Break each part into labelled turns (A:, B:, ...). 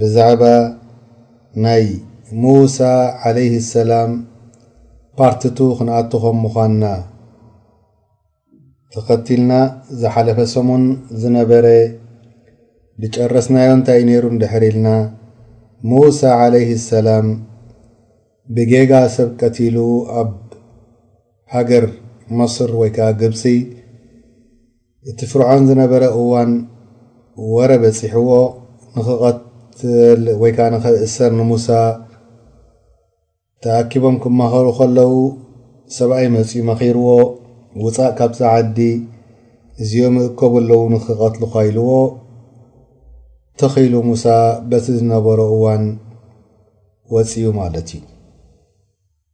A: ብዛዕባ ናይ ሙሳ ዓለይሂ ሰላም ፓርት ቱ ክንኣቱ ከም ምዃንና ተኸቲልና ዝሓለፈ ሰሙን ዝነበረ ዝጨረስናዮ እንታይ ነይሩ እንድሕር ኢልና ሙሳ ዓለይሂ ሰላም ብጌጋ ሰብ ቀቲሉ ኣብ ሃገር መስር ወይ ከዓ ግብፂ እቲ ፍርዖን ዝነበረ እዋን ወረ በጺሕዎ ንኽቐትል ወይ ከኣ ንኽእሰር ንሙሳ ተኣኪቦም ክማኸሩ ከለዉ ሰብኣይ መጺኡ መኺርዎ ውጻእ ካብዛ ዓዲ እዚኦም እእከቡ ኣለዉ ንኽቐትልኳ ኢልዎ ተኺሉ ሙሳ በቲ ዝነበሮ እዋን ወጺኡ ማለት እዩ።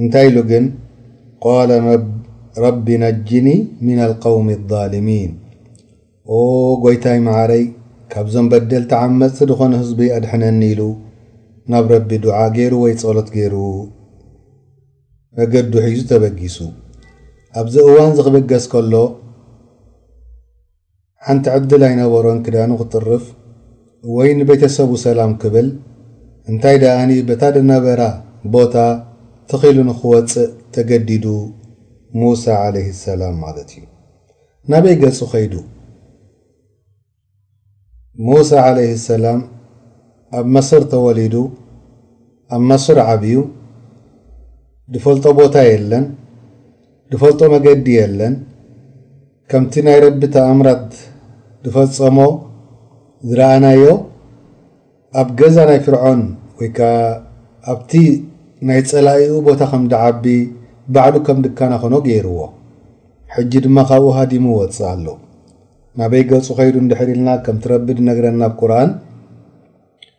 A: እንታይ ኢሉ ግን ቃለ ረቢ ነጅኒ ምና ልቀውሚ ዛልሚን ኦ ጎይታይ መዓረይ ካብዞም በደልቲ ዓመፅቲ ድኾኑ ህዝቢ ኣድሕነኒ ኢሉ ናብ ረቢ ዱዓ ገይሩ ወይ ፀሎት ገይሩ መገዱ ሒዙ ተበጊሱ ኣብዚ እዋን ዝክብገስ ከሎ ሓንቲ ዕድል ኣይነበሮን ክዳኑ ክጥርፍ ወይ ንቤተሰቡ ሰላም ክብል፣ እንታይ ደኣኒ በታ ድነበራ ቦታ ትኽ ኢሉ ንኽወጽእ ተገዲዱ፣ ሙሳ ዓለይሂ ሰላም ማለት እዩ። ናበይ ገጹ ከይዱ? ሙሳ ዓለይሂ ሰላም ኣብ መስር ተወሊዱ፣ ኣብ ማሱር ዓብዩ ድፈልጦ ቦታ የለን ድፈልጦ መገዲ የለን ከምቲ ናይ ረቢ ተኣምራት ድፈጸሞ ዝረኣናዮ ኣብ ገዛ ናይ ፍርዖን ወይ ከኣ ኣብቲ ናይ ጸላኢኡ ቦታ ከም ድዓቢ ባዕሉ ከም ድከናኸኖ ገይርዎ ሕጂ ድማ ካብኡ ሃዲሙ ወጽእ ኣሎ ናበይ ገጹ ከይዱ እንድሕር ኢልና ከምቲ ረቢ ድነግረና ኣብ ቁርኣን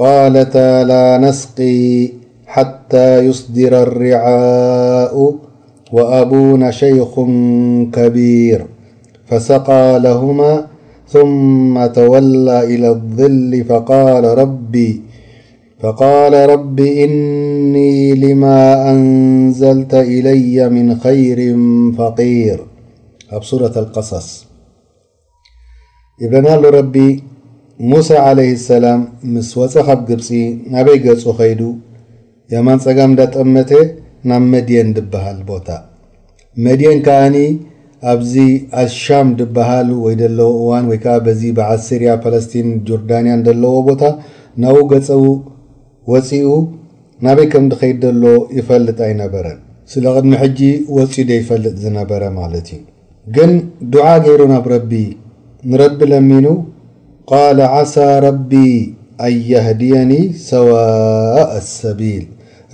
A: قالتا لا نسقي حتى يصدر الرعاء وأبونا شيخ كبير فسقى لهما ثم تولى إلى الظل فقال رب إني لما أنزلت إلي من خير فقير ይብለናሎ ረቢ ሙሳ ዓለይ ሰላም ምስ ወፀ ኻብ ግብፂ ናበይ ገፁ ኸይዱ የማን ፀጋም እንዳጠመተ ናብ መድየን ድበሃል ቦታ መድየን ከዓኒ ኣብዚ ኣሻም ድበሃል ወይ ደለዎ እዋን ወይ ከዓ በዚ በዓል ሲርያ ፓለስቲን ጆርዳንያን ደለዎ ቦታ ናብኡ ገፀው ወፂኡ ናበይ ከም ድኸይድ ደሎ ይፈልጥ ኣይነበረን ስለ ቕድሚ ሕጂ ወፂኡ ደይፈልጥ ዝነበረ ማለት እዩ ግን ዱዓ ገይሩ ናብ ረቢ ንረቢ ለሚኑ ቃለ ዓሳ ረቢ ኣየህድየኒ ሰዋእ ኣሰቢል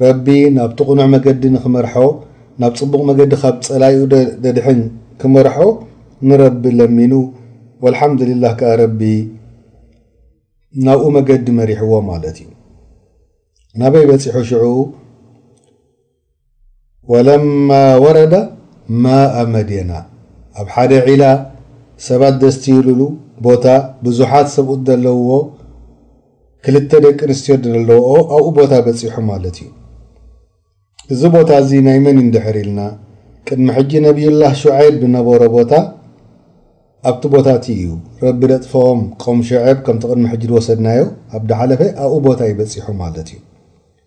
A: ረቢ ናብቲ ቁኑዕ መገዲ ንክመርሖ ናብ ጽቡቅ መገዲ ካብ ጸላኢኡ ደድሕን ክመርሖ ንረቢ ለሚኑ ወልሓምድሊላህ ከኣ ረቢ ናብኡ መገዲ መሪሕዎ ማለት እዩ ናበይ በጺሑ ሽዑ ወለማ ወረደ ማእ መድየና ኣብ ሓደ ዒላ ሰባት ደስትይሉሉ ቦታ ብዙሓት ሰብኡት ደለውዎ ክልተ ደቂ ኣንስትዮ ደለውኦ ኣብኡ ቦታ በጺሑ ማለት እዩ እዚ ቦታ እዚ ናይ መን እንድሕር ኢልና ቅድሚ ሕጂ ነቢዩላህ ሹዓይብ ዝነበሮ ቦታ ኣብቲ ቦታ እቲ እዩ ረቢ ደጥፈኦም ቆም ሸዐብ ከምቲ ቅድሚ ሕጂ ዝወሰድናዮ ኣብ ዳሓለፈ ኣብኡ ቦታ ይበጺሑ ማለት እዩ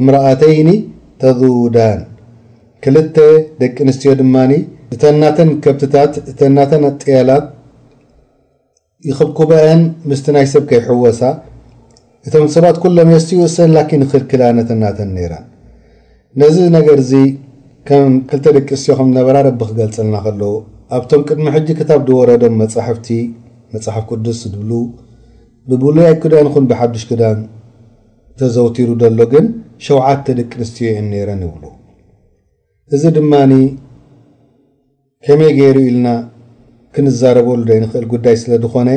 A: እምራኣተይኒ ተዙዳን ክልተ ደቂ ኣንስትዮ ድማ እተን ናተን ከብትታት እተን ናተን ጥየላት ይኽብኩበኣን ምስቲ ናይ ሰብ ከይሕወሳ እቶም ሰባት ኩሎም የስትዩ እሰን ላኪን ይኽልክላ ነተን ናተን ነይረን ነዚ ነገር እዚ ከም ክልተ ደቂ ኣንስትዮ ከም ዝነበራ ረቢ ክገልጸልና ከሎ ኣብቶም ቅድሚ ሕጂ ክታብ ዝወረዶም መጻሕፍቲ መጽሓፍ ቅዱስ ዝብሉ ብብሉይ ክዳን ይኹን ብሓዱሽ ክዳን ዘዘውቲሩ ዘሎ ግን ሸውዓተ ደቂ ኣንስትዮ እየን ነይረን ይብሉ። እዚ ድማ ከመይ ገይሩ ኢልና ክንዛረበሉ ዘይንኽእል ጉዳይ ስለ ዝኾነ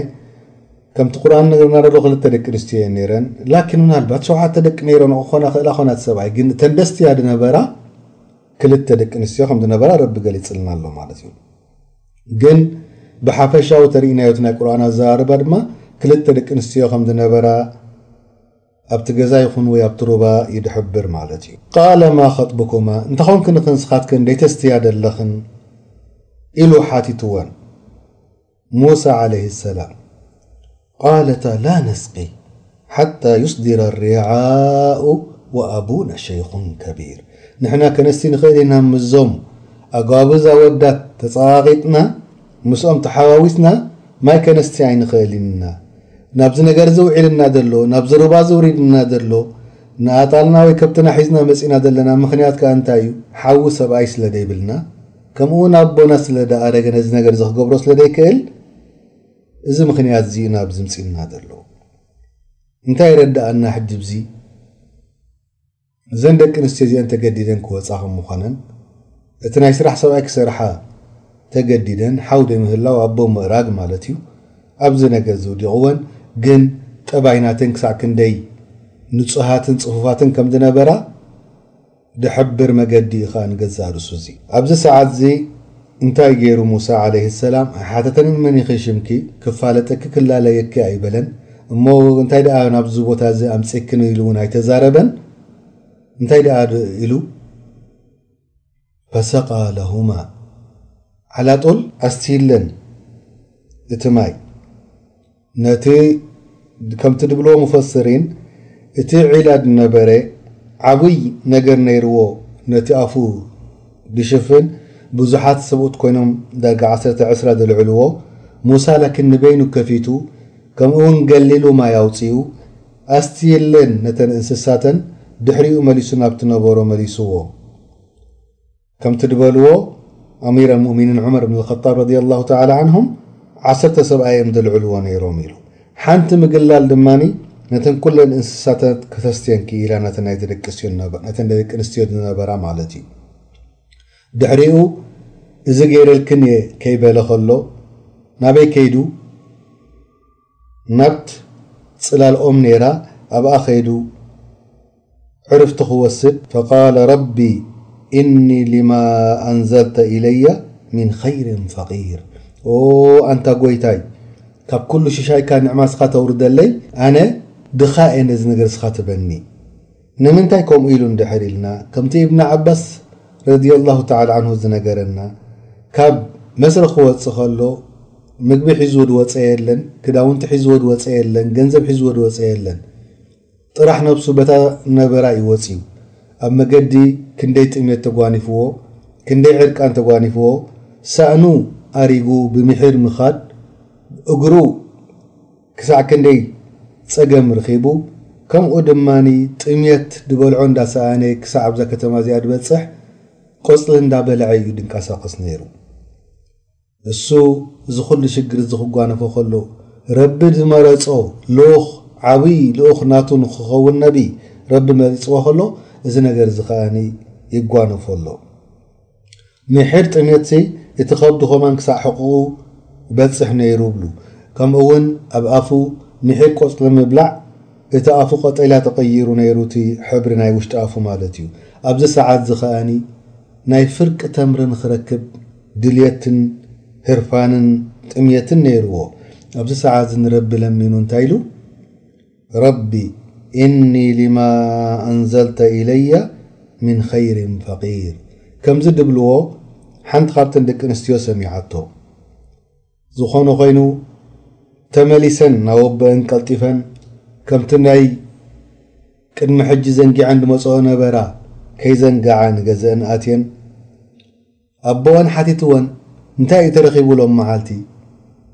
A: ከምቲ ቁርኣን ነገርና ዘሎ ክልተ ደቂ ኣንስትዮ እየን ነይረን ላኪን ምናልባት ሸውዓተ ደቂ ነይረን ክኾና ክእላ ኮና እቲ ሰብኣይ ግን እተን ደስትያ ዝነበራ ክልተ ደቂ ኣንስትዮ ከም ዝነበራ ረቢ ገሊፅልና ኣሎ ማለት እዩ። ግን ብሓፈሻዊ ተሪኢናዮ እቲ ናይ ቁርኣን ኣዘራርባ ድማ ክልተ ደቂ ኣንስትዮ ከም ዝነበራ ኣብቲ ገዛ ይኹን ወይ ኣብቲ ሩባ ይድሕብር ማለት እዩ። ቃለ ማ ኸጥቡኩማ እንተ ኾንክንክን ንስኻትክን ደይተስትያ ደለኽን ኢሉ ሓቲትወን ሙሳ ዓለይሂ ሰላም። ቃለታ ላ ነስቂ ሓታ ዩስድር ኣሪዓኡ ወኣቡና ሸይኹን ከቢር ንሕና ከነስቲ ንኽእል ኢና ምስዞም ኣጓብዝ ኣወዳት ተጸቓቒጥና ምስኦም ተሓዋዊስና ማይ ከነስቲ ኣይንኽእልን ኢና ናብዚ ነገርዚ ውዒልና ዘሎ ናብዚ ሩባዚ ውሪድና ዘሎ ንኣጣልና ወይ ከብትና ሒዝና መጺና ዘለና ምኽንያት ከኣ እንታይ እዩ ሓዊ ሰብኣይ ስለ ደይብልና ከምኡውን ኣቦና ስለ ደኣረገ ነዚ ነገርዚ ክገብሮ ስለ ደይክእል እዚ ምኽንያት እዚ እዩ ናብዚ ምጺኡና ዘሎ። እንታይ ይረድኣና ሕጂ ብዚ? እዘን ደቂ ኣንስትዮ እዚኤን ተገዲደን ክወጻ ከም ምዃነን እቲ ናይ ስራሕ ሰብኣይ ክሰርሓ ተገዲደን ሓው ደምህላው ኣቦ ምእራግ ማለት እዩ ኣብዚ ነገር ዝውዲቕወን ግን ጠባይ ናተን ክሳዕ ክንደይ ንጹሃትን ጽፉፋትን ከም ዝነበራ ድሕብር መገዲ ኢኻ ንገዛእ ርእሱ እዚ ኣብዚ ሰዓትዚ እንታይ ገይሩ ሙሳ ዓለይሂ ሰላም ኣይሓተተንን መን ኢኺ ሽምኪ ክፋለጠኪ ክላለየኪ ኣይበለን እሞ እንታይ ደኣ ናብዚ ቦታዚ ኣምጼክኒ ኢሉ ውን ኣይተዛረበን እንታይ ደኣ ኢሉ ፈሰቃ ለሁማ ዓላጦል ኣስትይለን እቲ ማይ ነቲ ከምቲ ድብልዎ ሙፈስሪን እቲ ዒላጅ ነበረ ዓብይ ነገር ነይርዎ ነቲ ኣፉ ድሽፍን ብዙሓት ሰብኡት ኮይኖም ዳርጋ ዓሰርተ ዕስራ ድልዕልዎ ሙሳ ላኪን ንበይኑ ከፊቱ ከምእውን ገሊሉ ማይ ኣውጺኡ ኣስትይለን ነተን እንስሳተን ድሕሪኡ መሊሱ ናብቲ ነበሮ መሊስዎ ከምቲ ድበልዎ ኣሚር ኣልሙእሚኒን ዑመር እብን ኣልኸጣብ ረዲየላሁ ተዓላ ዓንሁም ዓሰርተ ሰብኣይ እዮም ዘልዕልዎ ነይሮም ኢሉ። ሓንቲ ምግላል ድማ ነተን ኩለን እንስሳታት ከተስትየን ክኢላ ነተን ናይ ተደቅስትዮ ነተን ደቂ ኣንስትዮ ዝነበራ ማለት እዩ። ድሕሪኡ እዚ ገይረልክን እየ ከይበለ ከሎ ናበይ ከይዱ? ናብት ጽላል ኦም ነይራ ኣብኣ ከይዱ ዕርፍቲ ክወስድ። ፈቃለ ረቢ እኒ ሊማ ኣንዘልተ ኢለየ ሚን ኸይሪን ፈቂር ኦ ኣንታ ጎይታይ ካብ ኩሉ ሽሻይካ ንዕማ እስኻ ተውርደለይ ኣነ ድኻ እየ ነዚ ነገር እስኻ ትበኒ። ንምንታይ ከምኡ ኢሉ እንድሕር ኢልና ከምቲ ኢብን ዓባስ ረዲየላሁ ተዓላ ዐንሁ ዝነገረና ካብ መስረ ክወጽእ ከሎ ምግቢ ሒዝዎ ዝወጸ የለን ክዳውንቲ ሒዝዎ ዝወጸ የለን ገንዘብ ሒዝዎ ዝወጸ የለን ጥራሕ ነብሱ በታ ነበራ እዩ ወጽዩ ኣብ መገዲ ክንደይ ጥምየት ተጓኒፍዎ ክንደይ ዕርቃን ተጓኒፍዎ ሳእኑ ኣሪጉ ብምሒር ምኻድ እግሩ ክሳዕ ክንደይ ጸገም ርኺቡ ከምኡ ድማ ጥምየት ድበልዖ እንዳሰኣነ ክሳዕ ኣብዛ ከተማ እዚኣ ድበጽሕ ቆጽሊ እንዳበለዐ እዩ ድንቀሳቐስ ነይሩ። እሱ እዚ ኩሉ ሽግር እዚ ክጓነፎ ከሎ ረቢ ዝመረጾ ልኡኽ ዓብይ ልኡኽ ናቱ ንክኸውን ነቢ ረቢ መሪጽዎ ከሎ እዚ ነገር እዚ ከኣ ይጓነፎ ኣሎ። ምሒር ጥምየትሲ እቲ ከብዱ ከማን ክሳዕ ሕቖኡ እበጽሕ ነይሩ እብሉ። ከምኡ ውን ኣብ ኣፉ ምሒር ቆጽሊ ምብላዕ እቲ ኣፉ ቀጠልያ ተቐይሩ ነይሩ እቲ ሕብሪ ናይ ውሽጢ ኣፉ ማለት እዩ። ኣብዚ ሰዓትዚ ከኣ ናይ ፍርቂ ተምሪ ንክረክብ ድልየትን ህርፋንን ጥምየትን ነይርዎ። ኣብዚ ሰዓትዚ ንረቢ ለሚኑ እንታይ ኢሉ? ረቢ እኒ ሊማ ኣንዘልተ ኢለየ ምን ኸይሪን ፈቂር ከምዚ ድብልዎ ሓንቲ ካብተን ደቂ ኣንስትዮ ሰሚዓቶ ዝኾነ ኾይኑ ተመሊሰን ናብ ኣቦአን ቀልጢፈን ከምቲ ናይ ቅድሚ ሕጂ ዘንጊዐን ድመጽኦ ነበራ ከይዘንግዓ ንገዘእን ኣትየን ኣቦኣን ሓቲትወን እንታይ እዩ ተረኺቡ ሎም መዓልቲ?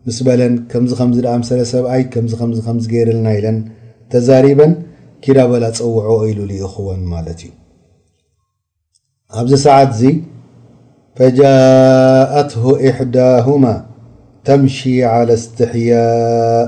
A: ምስ በለን ከምዚ ከምዚ ድኣምሰለ ሰብኣይ ከምዚ ከምዚ ከምዚ ገይርልና ኢለን ተዛሪበን ኪዳ በላ ጸውዕኦ ኢሉ ልኢኹወን ማለት እዩ። ኣብዚ ሰዓትዚ ፈጃኣትሁ ኢሕዳሁማ ተምሺ ዓላ እስትሕያእ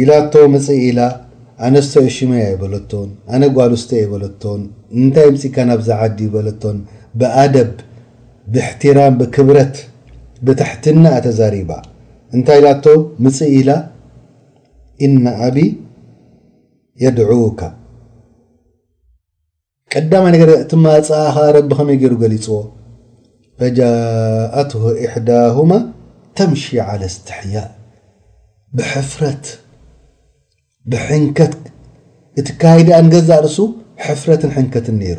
A: ኢላቶ ምጽእ ኢላ ኣነስተ እሽመይ ኣይበለቶን ኣነ ጓልስተ ኣይበለቶን ንምንታይ ኣምጺካ ናብዚ ዓዲ ኣይበለቶን ብኣደብ ብሕቲራም ብክብረት ብትሕትና እያ ተዛሪባ እንታይ ኢላቶ ምጽእ ኢላ ኢነ ኣቢ የድዑካ ቀዳማይ ነገር እቲ ማጻ ኸኣ ረቢ ከመይ ገይሩ ገሊጽዎ ፈጃኣትሁ ኢሕዳሁማ ተምሺ ዓለ እስትሕያእ ብሕፍረት ብሕንከት እቲ ካይዳ ንገዛእ ርእሱ ሕፍረትን ሕንከትን ነይሩ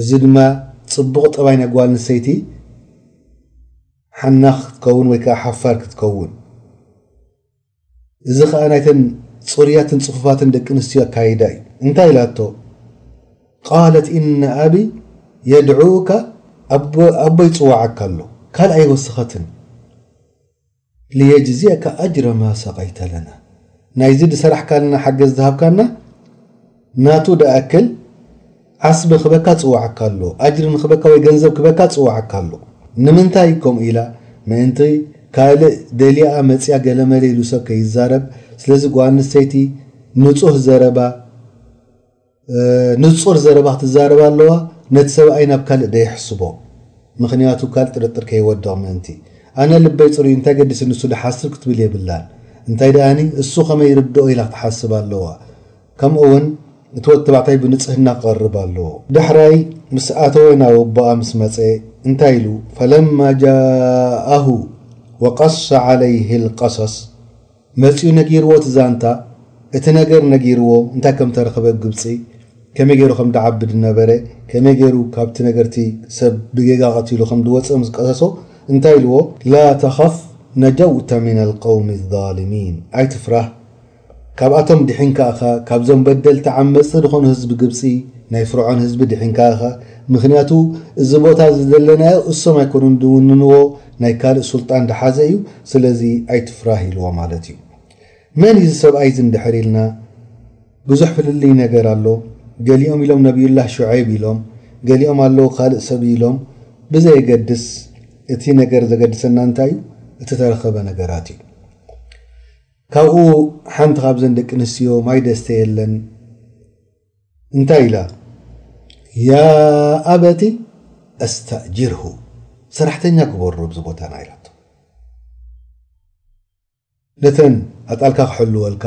A: እዚ ድማ ጽቡቕ ጠባይ ናይ ጓል ንሰይቲ ሓናኽ ክትከውን ወይ ከዓ ሓፋር ክትከውን እዚ ከኣ ናይተን ጽሩያትን ጽፉፋትን ደቂ ኣንስትዮ ኣካይዳ እዩ። እንታይ ኢላቶ? ቃለት ኢነ ኣቢ የድዑካ ኣቦ ይጽዋዓካ ኣሎ ካልእ ኣይወሰኸትን። ልየጅዝየካ ኣጅረ ማ ሰቀይተ ለና ናይዚ ዝሰራሕካልና ሓገዝ ዝሃብካና ናቱ ደኣክል ዓስቢ ክበካ ጽወዓካ ኣሎ ኣጅሪ ንክበካ ወይ ገንዘብ ክበካ ጽወዓካ ኣሎ ንምንታይ ከምኡ ኢላ ምእንቲ ካልእ ደልያኣ መጽያ ገለመለ ኢሉ ሰብ ከይዛረብ ስለዚ ጓል ኣንስተይቲ ንጹህ ዘረባ ንጹር ዘረባ ክትዛረብ ኣለዋ ነቲ ሰብኣይ ናብ ካልእ ደየሕስቦ ምክንያቱ ካልእ ጥርጥር ከይወድቕ ምእንቲ ኣነ ልበይ ጽሩይ እንታይ ገዲሲ ንሱ ድሓስብ ክትብል የብላን እንታይ ደኣኒ እሱ ከመይ ይርድኦ ኢላ ክትሓስብ ኣለዋ ከምኡውን እቲ ወድተባዕታይ ብንጽህና ክቐርብ ኣለዎ። ዳሕራይ ምስ ኣተወ ናብ ኣቦኣ ምስ መጸ እንታይ ኢሉ ፈለማ ጃኣሁ ወቀሰ ዓለይህ ልቀሰስ መጺኡ ነጊርዎ እቲ ዛንታ እቲ ነገር ነጊርዎ እንታይ ከም ተረኽበ ኣብ ግብጺ ከመይ ገይሩ ከም ድዓቢ ድነበረ ከመይ ገይሩ ካብቲ ነገርቲ ሰብ ብጌጋ ቀቲሉ ከም ድወጸ ምስ ቀሰሶ እንታይ ኢልዎ ላተኸፍ ነጀውተ ምና ልቀውሚ ዛልሚን ኣይትፍራህ ካብኣቶም ዲሒንካ እኻ ካብዞም በደልቲ ዓመጽቲ ድኾኑ ህዝቢ ግብጺ ናይ ፍርዖን ህዝቢ ዲሒንካ እኻ ምኽንያቱ እዚ ቦታ እዚ ዘለናዮ እሶም ኣይኮኑን ድውንንዎ ናይ ካልእ ሱልጣን ድሓዘ እዩ ስለዚ ኣይትፍራህ ኢልዎ ማለት እዩ መን እዩ እዚ ሰብኣይ እዚ እንድሕር ኢልና ብዙሕ ፍልልይ ነገር ኣሎ ገሊኦም ኢሎም ነብዩላህ ሹዐይብ ኢሎም ገሊኦም ኣለዉ ካልእ ሰብ እዩ ኢሎም ብዘየገድስ እቲ ነገር ዘገድሰና እንታይ እዩ እቲ ተረኸበ ነገራት እዩ። ካብኡ ሓንቲ ካብዘን ደቂ ኣንስትዮ ማይ ደስተየለን እንታይ ኢላ ያ ኣበቲ ኣስተእጅርሁ ሰራሕተኛ ግበሮ ኣብዚ ቦታና ኢላቶ ነተን ኣጣልካ ክሕልወልካ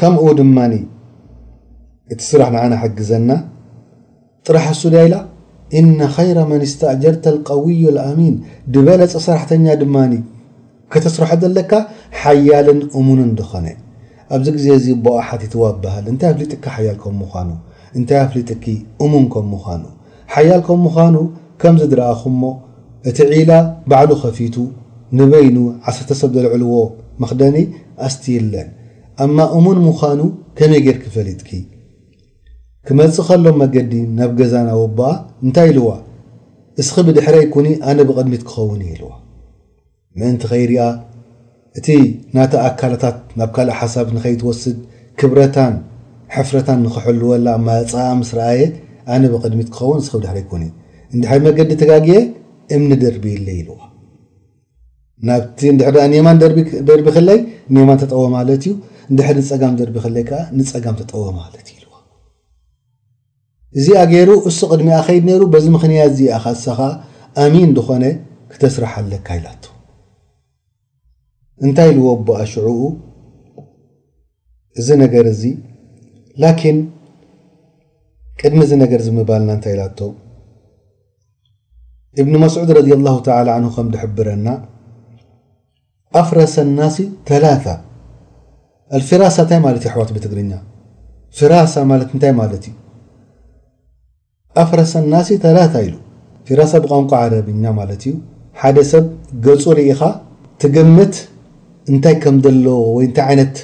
A: ከምኡ ድማ እቲ ስራሕ ንዓና ሓግዘና ጥራሕ ኣሱ ድያ ኢላ ኢነ ኸይረ መን እስተእጀርተ ኣልቀውዩ ኣልኣሚን ድበለፀ ሰራሕተኛ ድማ ከተስርሖ ደለካ ሓያልን እሙንን ድኾነ ኣብዚ ግዜ እዚ ቦኣ ሓቲትዋ እባሃል እንታይ ኣፍሊጥካ ሓያል ከም ምዃኑ እንታይ ኣፍሊጥኪ እሙን ከም ምዃኑ ሓያል ከም ምዃኑ ከምዚ ድርኣኹሞ እቲ ዒላ ባዕሉ ከፊቱ ንበይኑ ዓሰርተ ሰብ ዘልዕልዎ መኽደኒ ኣስትይለ ኣማ እሙን ምዃኑ ከመይ ጌርኪ ፈሊጥኪ ክመጽእ ከሎ መገዲ ናብ ገዛ ናብ ኣቦኣ እንታይ ኢልዋ እስኺ ብድሕረይ ኩኒ ኣነ ብቕድሚት ክኸውን እየ ኢልዋ ምእንቲ ከይሪኣ እቲ ናታ ኣካላታት ናብ ካልእ ሓሳብ ንከይትወስድ ክብረታን ሕፍረታን ንክሕልወላ ኣማርጻኣ ምስ ረኣየ ኣነ ብቅድሚት ክኸውን ንስኺ ብድሕረይ ኩኒ እንድሕር መገዲ ተጋግየ እምኒ ደርብይለይ ኢልዋ። ናብቲ እንድሕር ደኣ ንየማን ደርቢኽለይ ንየማን ተጠወ ማለት እዩ፣ እንድሕር ንጸጋም ደርቢኽለይ ከኣ ንጸጋም ተጠወ ማለት እዩ ኢልዋ። እዚኣ ገይሩ እሱ ቅድሚኣ ከይድ ነይሩ በዚ ምክንያት እዚ ኢኻ ንሰኻ ኣሚን ድኾነ ክተስርሕ ኣለካ ኢላቶ እንታይ ኢልዎ ኣቦኣ ሽዑኡ እዚ ነገር እዚ ላኪን ቅድሚ እዚ ነገር እዚ ምባልና እንታይ ኢላቶ እብኒ መስዑድ ረድ ላሁ ተላ ን ከም ድሕብረና ኣፍረሰ ናሲ ተላታ ኣልፊራሳ እንታይ ማለት እዩ ኣሕዋት ብትግርኛ ፍራሳ ማለት እንታይ ማለት እዩ ኣፍረሰ ናሲ ተላታ ኢሉ ፊራሳ ብቋንቋ ዓረብኛ ማለት እዩ ሓደ ሰብ ገጹ ርኢኻ ትግምት እንታይ ከም ዘለዎ ወይ እንታይ ዓይነት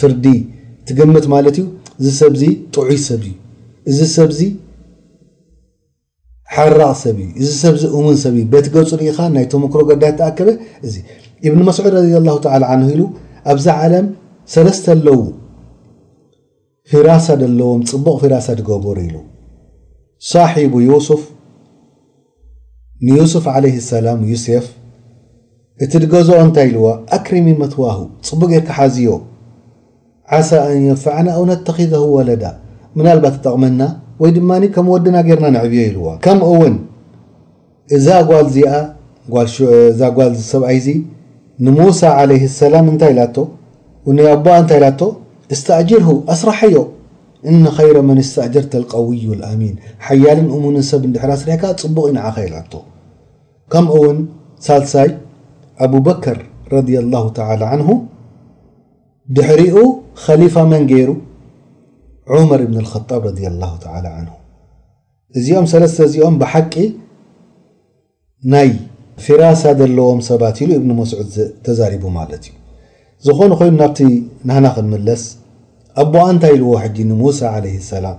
A: ፍርዲ ትግምት ማለት እዩ እዚ ሰብዚ ጥዑይ ሰብእዩ እዚ ሰብዚ ሐራቅ ሰብ እዩ እዚ ሰብ እዚ እሙን ሰብ እዩ በቲ ገጹ ርኢኻ ናይ ተመክሮ ገዳይ ተኣከበ እዚ ኢብን መስዑድ ረዲየላሁ ተዓላ ዓንሁ ኢሉ ኣብዛ ዓለም ሰለስተ ኣለዉ ፊራሳ ደለዎም ጽቡቕ ፊራሳ ድገበሩ ኢሉ ሳሒቡ ዩሱፍ ንዩሱፍ ዓለይህ ሰላም ዩሴፍ እቲ ድገዝኦ እንታይ ኢልዎ ኣክሪሚ መትዋሁ ጽቡቅ ጌርካ ሓዝዮ ዓሳ ኣን የንፈዓና ኣው ነተኺዘሁ ወለዳ፣ ምናልባት ይጠቕመና ወይ ድማ ከም ወድና ጌርና ነዕብዮ ኢልዋ። ከምኡውን እዛ ጓል እዚኣ፣ ጓል ሽ፣ እዛ ጓል እዚ ሰብኣይ እዚ ንሙሳ ዓለይሂ ሰላም እንታይ ኢላቶ፣ ን ኣቦኣ እንታይ ኢላቶ፣ እስተእጅርሁ፣ ኣስርሓዮ፣ እነ ኸይረ መን እስተእጀርተ ኣልቀውዩ ኣልኣሚን፣ ሓያልን እሙንን ሰብ እንድሕር ኣስሪሕካ ጽቡቕ እዩ ንዓኻ ኢላቶ። ከምኡውን ሳልሳይ ኣቡበከር ረድየላሁ ተዓላ ዓንሁ፣ ድሕሪኡ ኸሊፋ መን ገይሩ? ዑመር ኢብን ኣልኸጣብ ረዲየላሁ ተዓላ ዓንሁ። እዚኦም ሰለስተ እዚኦም ብሓቂ ናይ ፊራሳ ዘለዎም ሰባት ኢሉ ኢብኑ መስዑድ ተዛሪቡ ማለት እዩ። ዝኾነ ኮይኑ ናብቲ ናህና ክንምለስ ኣቦኣ እንታይ ኢልዎ ሕጂ ንሙሳ ዓለይሂ ሰላም?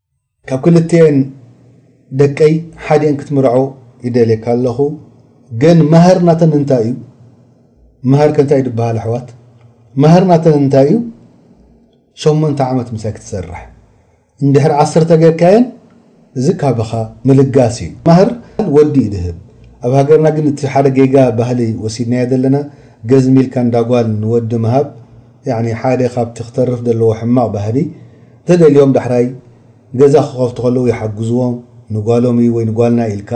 A: ካብ ክልቲኤን ደቀይ ሓዲኤን ክትምርዖ ይደልየካ ኣለኹ ግን ማህር ናተን እንታይ እዩ ማህር ከንታይ ድበሃል ኣሕዋት ማህር ናተን እንታይ እዩ ሸሞንተ ዓመት ምሳይ ክትሰርሕ እንድሕር ዓሰርተ ጌርካየን እዚ ካብኻ ምልጋስ እዩ ማህር ወዲ እዩ ድህብ ኣብ ሃገርና ግን እቲ ሓደ ጌጋ ባህሊ ወሲድናዮ ዘለና ገዝሚ ኢልካ እንዳጓል ንወዲ ምሃብ ያኒ ሓደ ካብቲ ክተርፍ ዘለዎ ሕማቅ ባህሪ ተደልዮም ዳሕራይ ገዛ ክከፍቱ ከለዉ ይሓግዝዎም ንጓሎም እዩ ወይ ንጓልና እዩ ኢልካ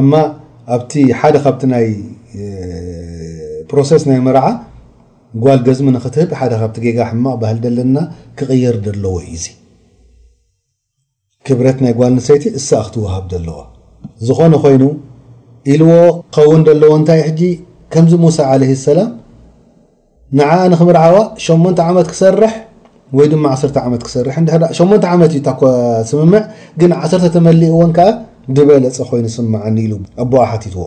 A: ኣማ ኣብቲ ሓደ ካብቲ ናይ ፕሮሰስ ናይ መርዓ ጓል ገዝሚ ንክትህብ ሓደ ካብቲ ጌጋ ሕማቅ ባህሊ ደለና ክቅየር ደለዎ እዩ እዚ። ክብረት ናይ ጓል ኣንስተይቲ እሳ ክትዋሃብ ደለዋ ዝኮነ ኮይኑ ኢልዎ ክከውን ደለዎ እንታይ ሕጂ ከምዚ ሙሳ ዓለይሂ ሰላም ንዓኣ ንክምርዓዋ ሸሞንተ ዓመት ክሰርሕ ወይ ድማ ዓሰርተ ዓመት ክሰርሕ እንድሕር ሸሞንተ ዓመት እዩ እታ ስምምዕ ግን ዓሰርተ ተመሊእወን ከኣ ድበለጸ ኮይኑ ስምዓኒ ኢሉ ኣቦኣ ሓቲትዎ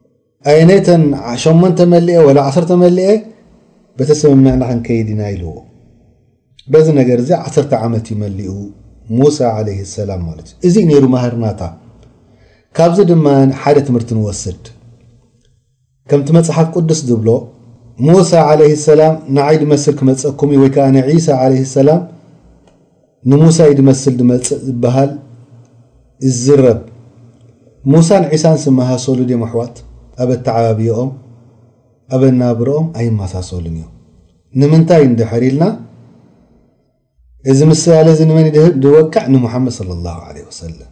A: ኣየነይ ተን ሸሞንተ መሊኤ ወላ ዓሰርተ መሊኤ በቲ ስምምዕና ክንከይድ ኢና ኢልዎ በዚ ነገር እዚ ዓሰርተ ዓመት እዩ መሊኡ ሙሳ ዓለይህ ሰላም ማለት እዩ እዚዩ ነይሩ ማህርናታ ካብዚ ድማ ሓደ ትምህርቲ ንወስድ ከምቲ መፅሓፍ ቅዱስ ዝብሎ ሙሳ ዓለይህ ሰላም ንዓይ ድመስል ክመፀኩም እዩ ወይ ከዓ ንዒሳ ዓለይህ ሰላም ንሙሳ እዩ ዝመስል ዝመጽእ ዝበሃል ይዝረብ። ሙሳን ዒሳንስ ይመሳሰሉ ድዮም ኣሕዋት? ኣብ ኣተዓባብያኦም፣ ኣብ ኣነባብራኦም ኣይመሳሰሉን እዮም። ንምንታይ እንድሕር ኢልና እዚ ምስላለ እዚ ንመን እዩ ዝወቅዕ? ንሙሓመድ ሰለላሁ ዓለይሂ ወሰለም።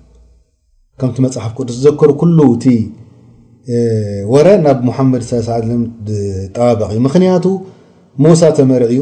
A: ከምቲ መጽሓፍ ቅዱስ ዝዘከሩ ኩሉ እቲ ወረ ናብ ሙሓመድ ሰለላሁ ዓለይሂ ወሰለም ዝጠባበቕ እዩ። ምኽንያቱ ሙሳ ተመርዕዩ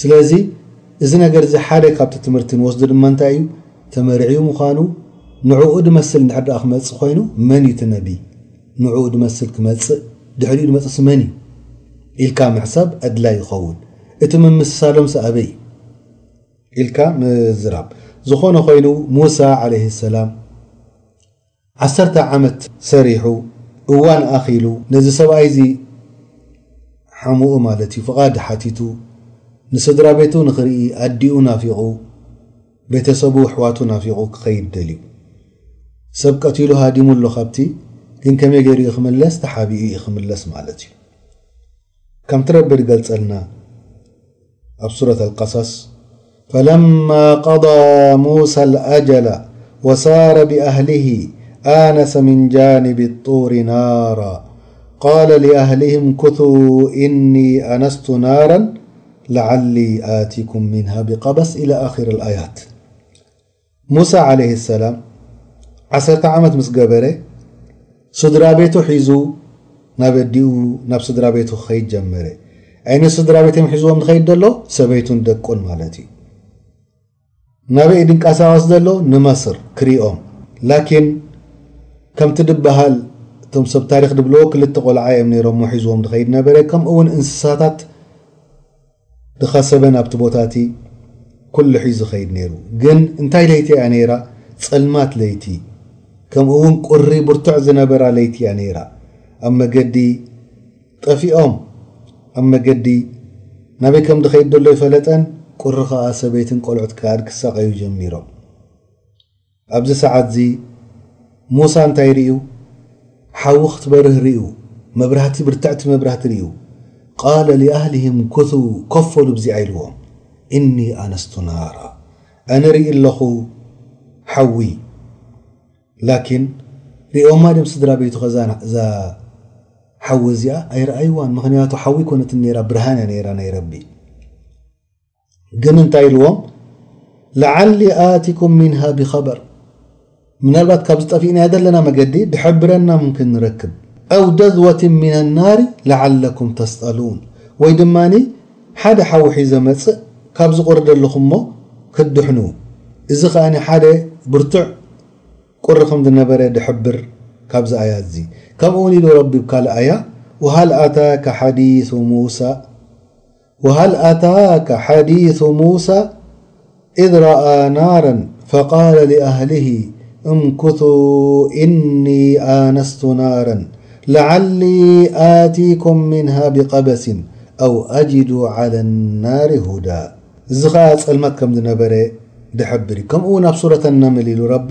A: ስለዚ እዚ ነገር እዚ ሓደ ካብቲ ትምህርቲ ንወስዶ ድማ እንታይ እዩ ተመርዕዩ ምዃኑ ንዕኡ ድመስል እንድሕር ደኣ ክመጽእ ኮይኑ መን እዩ እቲ ነቢይ ንዕኡ ድመስል ክመጽእ ድሕሪኡ ድመጽእሲ መን እዩ ኢልካ ምሕሳብ ኣድላይ ይኸውን እቲ ምምስሳሎምሲ ኣበይ እዩ ኢልካ ምዝራብ ዝኾነ ኮይኑ ሙሳ ዓለይሂ ሰላም ዓሰርተ ዓመት ሰሪሑ እዋን ኣኺሉ ነዚ ሰብኣይ እዚ ሓሙኡ ማለት እዩ ፍቓድ ሓቲቱ ንስድራ ቤቱ ንኽርኢ ኣዲኡ ናፊቑ ቤተሰቡ ኣሕዋቱ ናፊቑ ክኸይድ ደልዩ ሰብ ቀቲሉ ሃዲሙ ኣሎ ካብቲ ግን ከመይ ገይሩ እዩ ክምለስ ተሓቢኡ እዩ ክምለስ ማለት እዩ ከምቲ ረቢ ዝገልጸልና صورة القصص فلما قضى موسى الأجل وصار بأهله آنس من جانب الطور نارا قال لأهلهم كثوا إني أنست نارا لعلي آتيكم منها بقبص إلى آخر الآيات ሙሳ ዓለይሂ ሰላም ዓሰርተ ዓመት ምስ ገበረ ስድራ ቤቱ ሒዙ ናብ ኣዲኡ ናብ ስድራ ቤቱ ክኸይድ ጀመረ። ኣይ ንስድራ ቤቶም ሒዝዎም ዝኸይድ ዘሎ ሰበይቱን ደቁን ማለት እዩ። ናበይ ድንቀሳቐስ ዘሎ ንመስር ክሪኦም ላኪን ከምቲ ድበሃል እቶም ሰብ ታሪክ ድብልዎ ክልተ ቆልዓ እዮም ነይሮሞ ሒዝዎም ድኸይድ ነበረ ከምኡ እውን እንስሳታት ድኻሰበ ናብቲ ቦታቲ ኩሉ ሒዙ ኸይድ ነይሩ ግን እንታይ ለይቲ እያ ነይራ ጸልማት ለይቲ ከምኡ ውን ቁሪ ቡርትዕ ዝነበራ ለይቲ እያ ነይራ ኣብ መገዲ ጠፊኦም ኣብ መገዲ ናበይ ከም ድኸይድ ደሎ ኣይፈለጠን ቁሪ ኸኣ ሰበይትን ቆልዑት ክኣድ ክሳቐዩ ጀሚሮም ኣብዚ ሰዓትዚ ሞሳ እንታይ ርእዩ? ሓዊ ክትበርህ ርእዩ፣ መብራህቲ ብርትዕቲ መብራህቲ ርእዩ። ቃለ ሊኣህሊሂም ኩሱ ኮፍ በሉ ብዚኣ ኢልዎም ኢኒ ኣነስቱ ናራ ኣነ ሪኢ ኣለኹ ሓዊ ላኪን ሪኦማ ድዮም ስድራ ቤቱ ከዛ እዛ ሓዊ እዚኣ ኣይረኣይዋን ምክንያቱ ሓዊ ኣይኮነትን ነይራ ብርሃን እያ ነይራ ናይ ረቢ ግን እንታይ ኢልዎም ለዓሊ ኣቲኩም ሚንሃ ቢኸበር ምናልባት ካብዚ ጠፊእናዮ ዘለና መገዲ ድሕብረና ምምኪን ንረክብ ኣው ደዝወትን ሚነ ናሪ ለዓለኩም ተስኣሉን ወይ ድማ ሓደ ሓዊ ሒዘ መጽእ ካብዚ ቁሪ ደለኹም እሞ ክትድሕኑ እዚ ከኣ ሓደ ብርቱዕ ቁሪ ከም ዝነበረ ድሕብር ካብዚ ኣያ እዚ ከምኡ ውን ኢሉ ረቢ ብ ካልእ ኣያ ወሃል ኣታከ ሓዲሱ ሙሳ حديث موسى إذ رأى نارا فقال لأهله امكثوا إني آنست نارا لعلي آتيكم منها بقبس أو أجدو على النار هدى لمك كمنبر حبر كمو نب صورة النمل له رب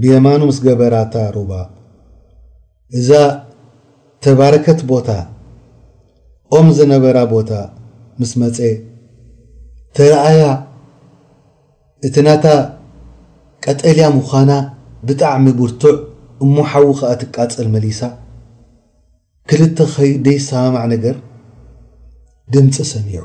A: ብየማኑ ምስ ገበራታ ሩባ እዛ ተባረከት ቦታ ኦም ዝነበራ ቦታ ምስ መጸ ተረኣያ እቲ ናታ ቀጠልያ ምዃና ብጣዕሚ ብርቱዕ እሞ ሓዊ ከኣ ትቃጸል መሊሳ ክልተ ከይደይሰማማዕ ነገር ድምጺ ሰሚዑ።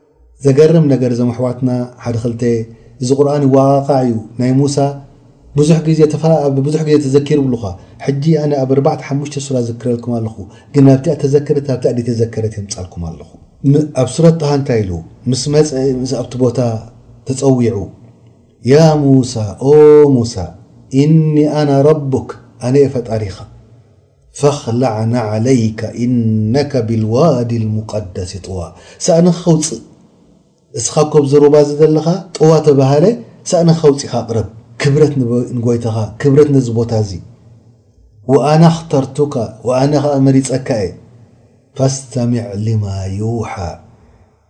A: ዘገርም ነገር እዞም ኣሕዋትና ሓደ ክልተ እዚ ቁርኣን ይዋቃቃዕ እዩ ናይ ሙሳ ብዙሕ ግዜ ተፋ ኣብ ብዙሕ ግዜ ተዘኪሩ ብሉካ ሕጂ ኣነ ኣብ ኣርባዕተ ሓሙሽተ ሱራ ዝክረልኩም ኣለኹ ግን ኣብቲኣ ተዘከረት ኣብቲኣ ዘይተዘከረት የምጻልኩም ኣለኹ ኣብ ሱረት ጣሃ እንታይ ኢሉ ምስ መጸ ምስ ኣብቲ ቦታ ተጸዊዑ ያ ሙሳ ኦ ሙሳ ኢኒ ኣና ረቡክ ኣነ እየ ፈጣሪኻ ፈኽላዕ ናዓለይካ ኢነከ ቢልዋዲ ልሙቀደሲ ጥዋ፣ ሳእንኻ ኣውጽእ፣ እስኻ እኮ ኣብዚ ሩባ እዚ ዘለኻ ጥዋ ተባህለ፣ ሳእንኻ ኣውጺኻ ኣቕርብ፣ ክብረት ንጎይታኻ፣ ክብረት ነዚ ቦታ እዚ፣ ወኣና ኣኽተርቱካ፣ ወኣነ ኸኣ መሪጸካ እየ፣ ፋስተሚዕ ሊማ ይውሓ።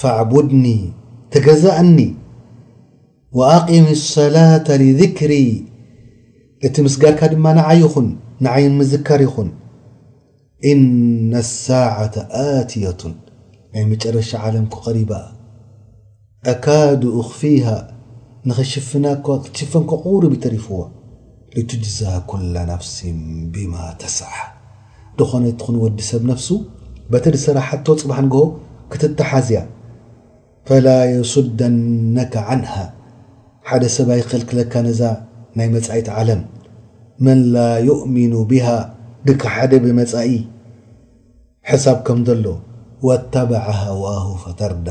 A: ፈዕቡድኒ፣ ተገዛእኒ፣ ወኣቂሚ ሰላተ ሊዝክሪ፣ እቲ ምስጋድካ ድማ ንዓይ ይኹን፣ ንዓይ ንምዝካር ይኹን፣ ኢነ ሳዓተ ኣትየቱን፣ ናይ መጨረሻ ዓለም እኮ ቀሪባ እያ፣ ኣካዱ ኡኽፊሃ፣ ንኽሽፍና እኳ ክትሽፈን እኳ ቁሩብ እዩ ተሪፍዋ፣ ሊቱጅዛ ኩለ ነፍሲን ቢማ ተስዓ፣ ድኾነ ትኹን ወዲ ሰብ ነፍሱ በቲ ድሰራሓቶ ጽባሕ ንግሆ ክትተሓዝ እያ ፈላ የሱደነከ ዓንሃ ሓደ ሰብ ኣይክኸልክለካ ነዛ ናይ መጻኢት ዓለም መን ላ ዩእሚኑ ቢሃ ድከሓደ ብመጻኢ ሕሳብ ከም ዘሎ ወተበዐ ሃዋሁ ፈተርዳ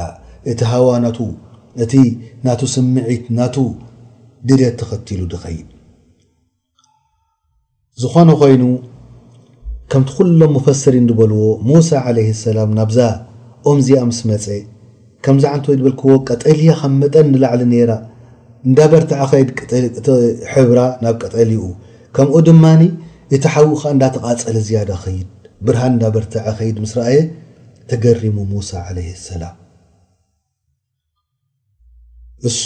A: እቲ ሃዋ ናቱ እቲ ናቱ ስምዒት ናቱ ድልየት ተኸቲሉ ድኸይድ ዝኾነ ኾይኑ ከምቲ ኩሎም ሙፈስሪን ዝበልዎ ሙሳ ዓለይሂ ሰላም ናብዛ ኦም እዚኣ ምስ መጸ ከምዚ ዓንት ወይ ዝበልክዎ ቀጠልያ ካብ መጠን ንላዕሊ ነይራ እንዳበርትዐ ከይድ እቲ ሕብራ ናብ ቀጠልኡ ከምኡ ድማ እቲ ሓዊ ከኣ እንዳተቓጸለ ዝያዳ ከይድ ብርሃን እንዳበርትዐ ከይድ ምስ ረኣየ ተገሪሙ ሙሳ ዓለይሂ ሰላም እሱ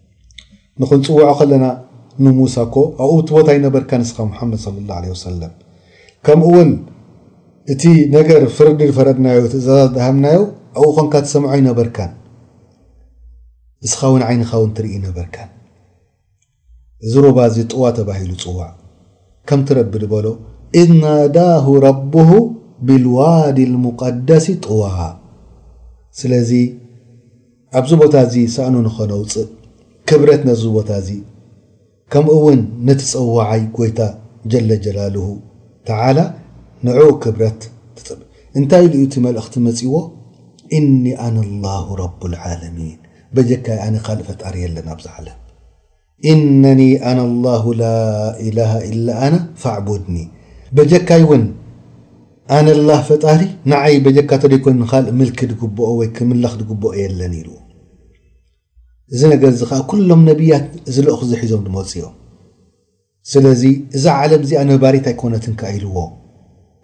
A: ንኽንጽውዖ ከለና ንሙሳ እኮ ኣብኡ እቲ ቦታ ኣይነበርካን ንስኻ ሙሓመድ ሰለላሁ ዓለይሂ ወሰለም ከምኡ እውን እቲ ነገር ፍርዲ ዝፈረድናዮ ትእዛዛት ዝሃብናዮ ኣብኡ ኾንካ ትሰምዖ ኣይነበርካን እስኻ እውን ዓይንኻ እውን ትርኢ ነበርካን እዚ ሩባ እዚ ጥዋ ተባሂሉ ጽዋዕ ከምቲ ረቢ ዝበሎ ኢዝ ናዳሁ ረብሁ ቢልዋዲ ልሙቀደሲ ጥዋ ስለዚ ኣብዚ ቦታ እዚ ሳእኑ ንኸነውጽእ ክብረት ነዚ ቦታ እዚ ከምኡውን ነቲ ጸዋዓይ ጎይታ ጀለ ጀላሉሁ ተዓላ ንዕኡ ክብረት ትጽብ እንታይ ኢሉ እዩ እቲ መልእኽቲ መጺዎ ኢኒ ኣነ ኣላሁ ረቡል ዓለሚን በጀካይ ኣነ ካልእ ፈጣሪ የለን ኣብዚ ዓለም ኢነኒ ኣነ ላሁ ላኢላሃ ኢላ ኣነ ፋዕቡድኒ በጀካይ ውን ኣነ ላህ ፈጣሪ ንዓይ በጀካ ተደይኮይኑ ንካልእ ምልኪ ድግብኦ ወይ ክምለኽ ድግብኦ የለን ኢሉ እዚ ነገር እዚ ከኣ ኩሎም ነብያት ዝለእኹ ዝሒዞም ድመፁ እዮም ስለዚ እዛ ዓለም እዚኣ ነባሪት ኣይኮነትን ከኣ ኢልዎ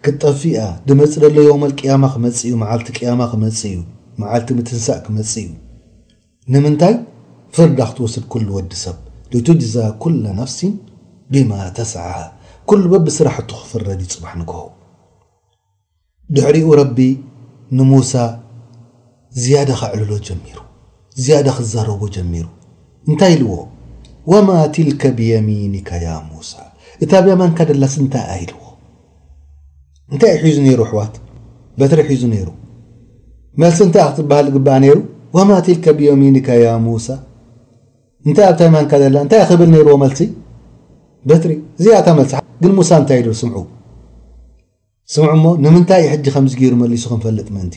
A: ክትጠፍእ እያ ድመፅእ ደሎ የውመል ቅያማ ክመፅእ እዩ መዓልቲ ቅያማ ክመፅእ እዩ መዓልቲ ምትንሳእ ክመፅእ እዩ ንምንታይ ፍርዳ ክትወስድ ኩሉ ወዲ ሰብ ሊቱጅዛ ኩለ ነፍሲን ቢማ ተስዓ ኩሉ በብስራሕቱ ክፍረድ እዩ ጽባሕ ንግሆ ድሕሪኡ ረቢ ንሙሳ ዝያዳ ከዕልሎ ጀሚሩ ዝያዳ ክዛረቦ ጀሚሩ እንታይ ኢልዎ ወማ ትልከ ብየሚኒካ ያ ሙሳ እታ ብየማንካ ደላስ እንታይ እያ ኢልዎ እንታይ እዩ ሒዙ ነይሩ ኣሕዋት? በትሪ ሒዙ ነይሩ። መልሲ እንታይ ክትበሃል ዝግባእ ነይሩ? ወማ ቲልከ ብዮሚኒካ ያ ሙሳ እንታይ ኣብታይ ማንካ ዘላ እንታይ ክብል ነይርዎ መልሲ? በትሪ እዚኣታ መልሲ ግን ሙሳ እንታይ ኢሉ ስምዑ ስምዑ እሞ ንምንታይ ሕጂ ከምዚ ገይሩ መሊሱ ክንፈልጥ ምእንቲ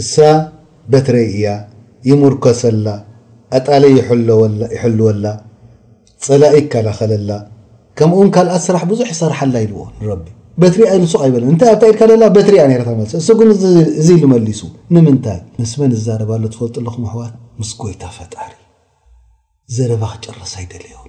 A: እሳ በትረይ እያ ይሙርከሰላ ቀጣለይ ይሕልወላ ፀላኢ ይከላኸለላ ከምኡውን ካልኣት ስራሕ ብዙሕ ይሰርሓላ ኢልዎ ንረቢ በትሪ ኣይ ሱቕ ኣይበለን እንታይ ኣብታ ኢድካ ደላ በትሪ እያ ነይራ ተመልሰ እሱ ግን እዚ ኢሉ መሊሱ ንምንታይ ምስ መን እዛረብ ኣሎ ትፈልጡ ኣለኹም ኣሕዋት ምስ ጎይታ ፈጣሪ ዘረባ ክጨርስ ኣይደለዮን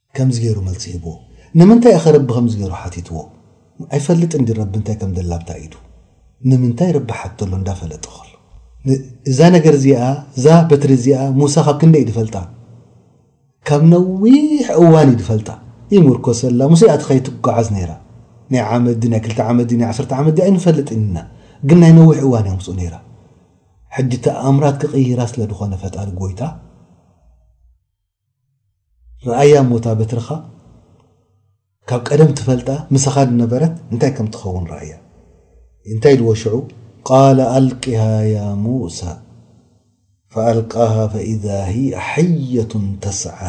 A: ከምዚ ገይሩ መልሲ ሂብዎ። ንምንታይ እኸ ረቢ ከምዚ ገይሩ ሓቲትዎ? ኣይፈልጥን ድዩ ረቢ እንታይ ከም ደላ ኣብታ ኢዱ? ንምንታይ ረቢ ሓተሎ እንዳ ፈለጠ ከሎ? ን እዛ ነገር እዚኣ እዛ በትሪ እዚኣ ሙሳ ካብ ክንደይ እዩ ድፈልጣ? ካብ ነዊሕ እዋን እዩ ድፈልጣ። ይምርኮሰላ ሙሴ እያ እቲ ከይ ትጓዓዝ ነይራ። ናይ ዓመት ድዩ ናይ ክልተ ዓመት ድዩ ናይ ዓሰርተ ዓመት ድዩ ኣይንፈልጥን ኢና። ግን ናይ ነዊሕ እዋን እያ ምስኡ ነይራ። ሕጂ ተኣምራት ክቅይራ ስለ ድኾነ ፈጣሪ ጎይታ። ርኣያ እሞ እታ በትርኻ ካብ ቀደም ትፈልጣ ምሳኻ ዝነበረት እንታይ ከም ትኸውን ርኣያ። እንታይ ኢልዎ ሽዑ? ቃለ ኣልቅሃ ያ ሙሳ ፈኣልቃሃ ፈኢዛ ሂየ ሓየቱን ተስዓ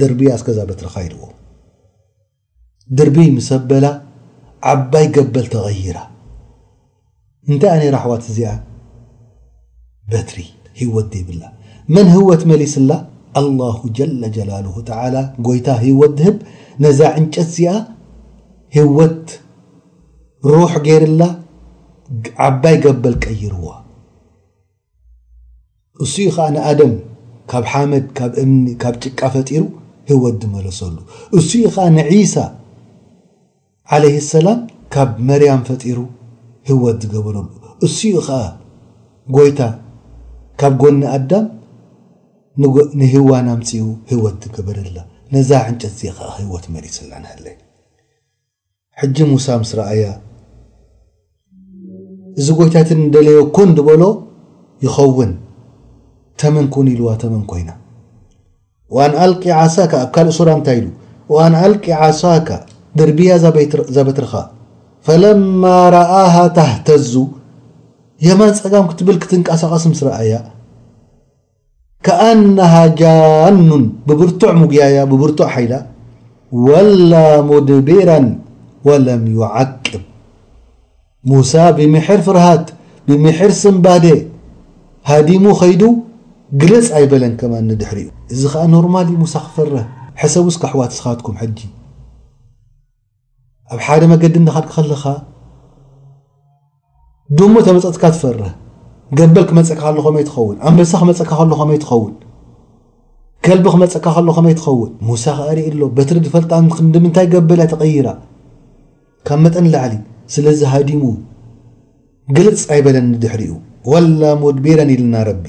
A: ደርብያ እስከ እዛ በትርኻ ኢልዎ። ድርብይ ምስ ኣበላ ዓባይ ገበል ተቐይራ። እንታይ'ያ ነይራ ኣሕዋት እዚኣ በትሪ ህይወት ዘይብላ መን ህወት መሊስላ ኣላሁ ጀለ ጀላሉሁ ተዓላ ጎይታ ህይወት ድህብ ነዛ ዕንጨት እዚኣ ህወት ሩሕ ገይርላ ዓባይ ገበል ቀይርዋ። እሱ እዩ ኸኣ ንኣደም ካብ ሓመድ ካብ እምኒ ካብ ጭቃ ፈጢሩ ህይወት ዝመለሰሉ። እሱ እዩ ኸኣ ንዒሳ ዓለይሂ ሰላም ካብ መርያም ፈጢሩ ህይወት ዝገበረሉ። እሱ እዩ ኸኣ ጎይታ ካብ ጎኒ ኣዳም ንህዋን ኣምጺኡ ህይወት ዝገበረላ። ነዛ ዕንጨት እዚኣ ኸኣ ህይወት መሊሱላ ንሃለይ። ሕጂ ሙሳ ምስ ረኣያ፣ እዚ ጐይታ እቲ ንደለዮ ኩን ዝበሎ ይኸውን፣ ተመን ኩን ኢልዋ ተመን ኰይና። ወኣን ኣልቂ ዓሳካ ኣብ ካልእ ሱራ እንታይ ኢሉ? ወኣን ኣልቂ ዓሳካ ድርብያ እዛ በትርኻ ፈለማ ረኣሃ ተህተዙ የማን ጸጋም ክትብል ክትንቀሳቐስ ምስ ረኣያ ከኣነሃ ጃኑን ብብርቱዕ ምጉያያ ብብርቱዕ ሓይላ ወላ ሙድቢራን ወለም ዩዓቅብ ሙሳ ብምሒር ፍርሃት ብምሒር ስንባደ ሃዲሙ ከይዱ ግልጽ ኣይበለን ከማን ንድሕሪኡ እዚ ከኣ ኖርማል እዩ ሙሳ ክፈርህ ሕሰቡ እስከ ኣሕዋት እስኻትኩም ሕጂ ኣብ ሓደ መገዲ እዳኸድካ ከለኻ ድሙ ተመፀትካ ትፈርህ ገበል ክመፀካ ከሎ ከመይ ትኸውን ኣንበሳ ክመፀካ ከሎ ከመይ ትኸውን ከልቢ ክመፀካ ከሎ ከመይ ትኸውን ሙሳ ከዓ ርኢ ኣሎ በትሪ ዝፈልጣ ንምንታይ ገበል እያ ተቐይራ ካብ መጠን ላዕሊ ስለዚ ሃዲሙ ግልጽ ኣይበለን ንድሕሪኡ ወላ ሙድቢረን ኢልና ረቢ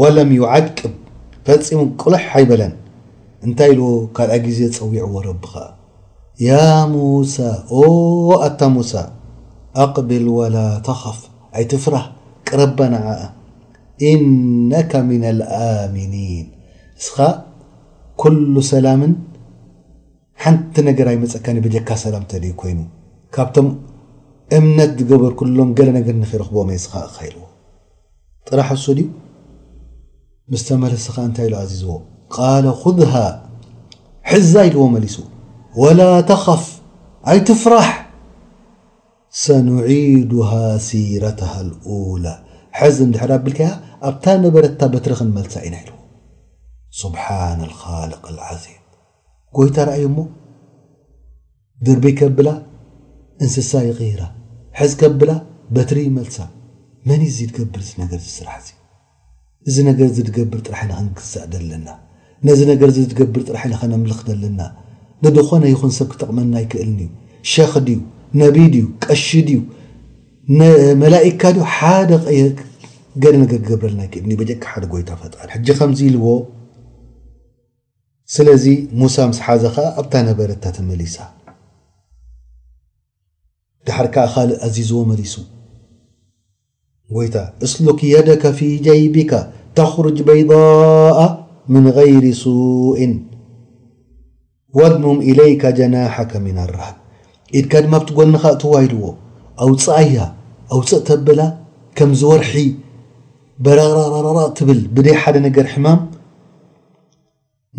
A: ወለም ዩዓቅብ ፈጺሙ ቁልሕ ኣይበለን እንታይ ኢልዎ ካልኣይ ግዜ ጸዊዕዎ ረቢ ከኣ ያ ሙሳ ኦዎ ኣታ ሙሳ ኣቅቢል ወላ ተኸፍ ኣይትፍራህ ቅረባ ንዓኣ ኢነከ ሚነል ኣሚኒን እስኻ ኩሉ ሰላምን ሓንቲ ነገር ኣይመጸካን እዩ በጀካ ሰላም ተድዩ ኮይኑ ካብቶም እምነት ዝገበርኩሎም ገለ ነገር ንኺረኽቦም እየ ስኻ እካ ኢልዎ ጥራሕ እሱ ድዩ ምስ ተመለሰ ከኣ እንታይ ኢሉ ኣዚዝዎ ቃለ ኹዝሃ ሕዛ ኢልዎ መሊሱ ወላ ተኸፍ ኣይትፍራሕ ሰኑዒዱሃ ሲረትሃ ልኡላ ሕዚ እንድሕር ኣቢልካያ ኣብታ ነበረታ በትሪ ክንመልሳ ኢና ኢልዎ ሱብሓን ልኻልቅ ልዓዚም ጎይታ ርኣዩ እሞ ድርብይ ከብላ እንስሳ ይቕይራ፣ ሕዝ ከብላ በትሪ ይመልሳ። መን እዩ እዚ ድገብር እዚ ነገር እዚ ስራሕ እዚ? እዚ ነገር እዚ ድገብር ጥራሕ ኢና ክንግዛእ ዘለና። ነዚ ነገር እዚ ድገብር ጥራሕ ኢና ከነምልኽ ዘለና። ንድኾነ ይኹን ሰብ ክጠቕመና ኣይክእልን እዩ። ሸኽ ድዩ? ነቢይ ድዩ? ቀሺ ድዩ? መላኢካ ድዩ? ሓደ ገለ ነገር ክገብረልና ኣይክእልን እዩ በጀካ ሓደ ጎይታ ፈጣሪ። ሕጂ ከምዚ ኢልዎ ስለዚ ሙሳ ምስ ሓዘ ከኣ ኣብታ ነበረታ ተመሊሳ። ድሓር ከኣ ካልእ ኣዚዝዎ መሊሱ። ጎይታ እስሉክ የደከ ፊ ጀይቢካ ተኽሩጅ በይዳኣ ምን ገይሪ ሱእን ወድሙም ኢለይካ ጀናሓከ ምን ኣራህብ ኢድካ ድማ ኣብቲ ጎንኻ ኣእትዋ ኢልዎ። ኣውጽኣያ ኣውጽእ ተብላ ከምዚ ወርሒ በረቕረቕረቕረቕ ትብል ብደይ ሓደ ነገር ሕማም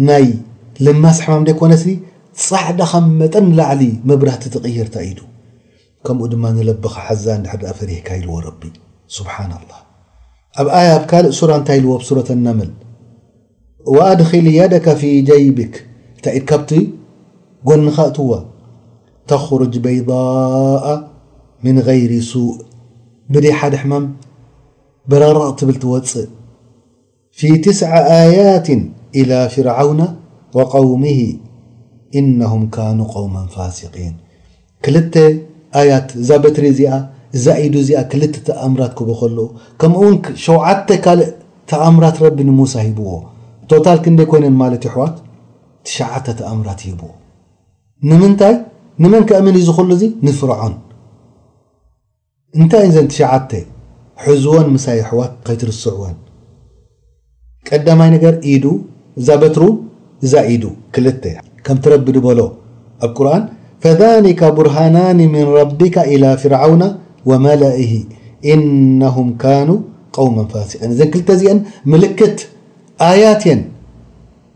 A: ናይ ለማስ ሕማም ደይኮነሲ ጻዕዳ ካብ መጠን ንላዕሊ መብራህቲ ትቕይር ታኢዱ ከምኡ ድማ ንለብኻ ሓዛ እንድሕር ደኣ ፈሪህካ ኢልዎ ረቢ ሱብሓናላህ ኣብ ኣያ ኣብ ካልእ ሱራ እንታይ ኢልዎ ኣብ ሱረት ነምል ወኣድኺሊ የደከ ፊ ጀይብክ እታ ኢድካ ኣብቲ ጎንኻ ኣእትዋ ተኽሩጅ በይዳኣ ምን ገይሪ ሱእ ብደይ ሓደ ሕማም በረቕረቕ ትብል ትወጽእ ፊ ትስዐ ኣያትን ኢላ ፊርዓውነ ወቀውምሂ ኢነሁም ካኑ ቀውመን ፋሲቂን ክልተ ኣያት እዛ በትሪ እዚኣ እዛ ኢዱ እዚኣ ክልተ ተኣምራት ክህቦ ከለኡ ከምኡ ውን ሸውዓተ ካልእ ተኣምራት ረቢ ንሙሳ ሂብዎ ቶታል ክንደይ ኮይነን ማለት የሕዋት ትሽዓተ ተኣምራት ሂብዎ ንምንታይ ንመን ከእምን እዩ እዚ ኩሉ እዚ ንፍርዖን። እንታይ እየን ዘን ትሽዓተ ሕዝወን ምሳይ የሕዋት ከይትርስዕወን ቀዳማይ ነገር ኢዱ እዛ በትሩ እዛ ኢዱ ክልተ እያ ከምቲ ረቢ ድበሎ ኣብ ቁርኣን ፈዛሊካ ቡርሃናኒ ምን ረቢካ ኢላ ፍርዓውና ወመላኢሂ ኢነሁም ካኑ ቀውመን ፋሲቂን እዘን ክልተ እዚአን ምልክት ኣያት እየን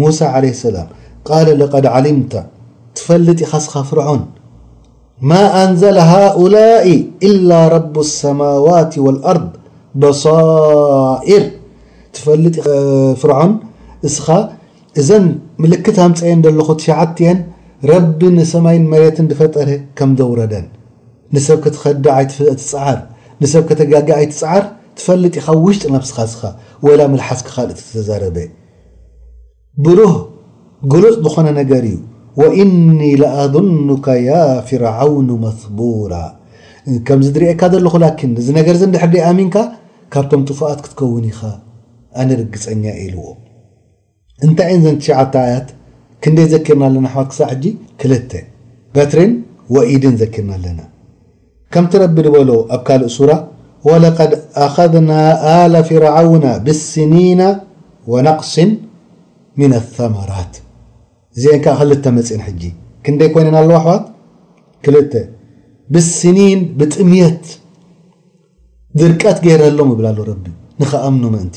A: ሙሳ ዓለይሂ ሰላም ቃለ ለቀድ ዓሊምተ ትፈልጥ ኢኻ እስኻ ፍርዖን ማ ኣንዘለ ሃኡላኢ ኢላ ረቡ ሰማዋት ወልኣርድ በሳኢር ትፈልጥ ኢኻ ፍርዖን እስኻ እዘን ምልክት ኣምፀኤን ዘለኹ ትሽዓቲኤን ረቢ ንሰማይን መሬትን ዝፈጠረ ከም ዘውረደን ንሰብ ክትኸድዕ ኣይትፅዓር ንሰብ ከተጋግእ ኣይትፅዓር ትፈልጥ ኢኻ ውሽጢ ነብስኻ እስኻ ወላ መልሓስካ ካልእ ተተዛረበ ብሩህ ግሉጽ ዝኾነ ነገር እዩ። ወኢኒ ለኣዙኑከ ያ ፊርዓውኑ መሱቡራ ከምዚ ዝርእየካ ዘለኹ ላኪን እዚ ነገርዚ እንድሕር ደይኣሚንካ ካብቶም ጥፉኣት ክትከውን ኢኻ ኣነ ርግጸኛ እየ ኢልዎ። እንታይ እየን ዘን ትሽዓተ ኣያት ክንደይ ዘኪርና ኣለና ኣሕዋት ክሳዕ ሕጂ ክልተ በትሪን ወኢድን ዘኪርና ኣለና። ከምቲ ረቢ ድበሎ ኣብ ካልእ ሱራ፣ ወለቀድ ኣኸዝና ኣለ ፊርዓውነ ብስኒነ ወነቅሲን ሚነ ሰመራት እዚኤን ከኣ ክልተ መጺኤን ሕጂ ክንደይ ኮይነን ኣለዋ ኣሕዋት ክልተ ብስኒን ብጥምየት ድርቀት ገይረሎም ይብል ኣሎ ረቢ ንኽኣምኑ ምእንቲ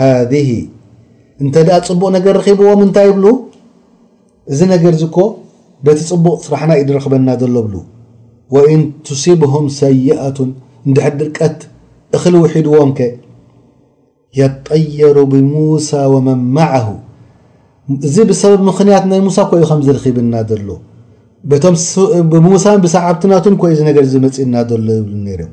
A: ሃዚህ እንተ ጽቡቕ ነገር ረኺብዎም እንታይ ይብሉ እዚ ነገር እዚ እኮ በቲ ጽቡቕ ስራሕና እዩ ዝረኽበና ዘሎ ብሉ ወኢን ቱሲብሁም ሰይኣቱን እንድሕር ድርቀት እኽሊ ውሒድዎም ከ የጠየሩ ብሙሳ ወመን ማዓሁ እዚ ብሰበብ ምኽንያት ናይ ሙሳ ኮዩ ከም ዝርኺብና ዘሎ በቶም ብሙሳን ብሰዓብትናቱን ኮዩ እዚ ነገር ዝመፅእና ዘሎ ይብሉ ነይሮም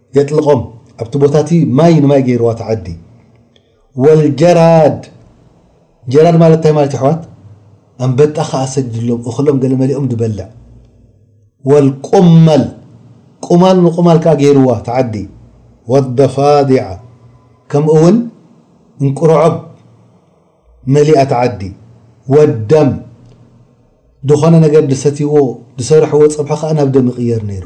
A: የጥልቆም ኣብቲ ቦታ እቲ ማይ ንማይ ገይርዋ እቲ ዓዲ ወልጀራድ ጀራድ ማለት እንታይ ማለት ይሕዋት ኣንበጣ ከዓ ሰጅሎም እኽሎም ገለ መሊኦም ዝበልዕ ወልቁመል ቁማል ንቁማል ከዓ ገይርዋ እቲ ዓዲ ወደፋዲዓ ከምኡ እውን እንቁርዖብ መሊኣ እቲ ዓዲ ወደም ዝኾነ ነገር ድሰትይዎ ድሰርሕዎ ፀብሒ ከዓ ናብ ደም ይቕየር ነይሩ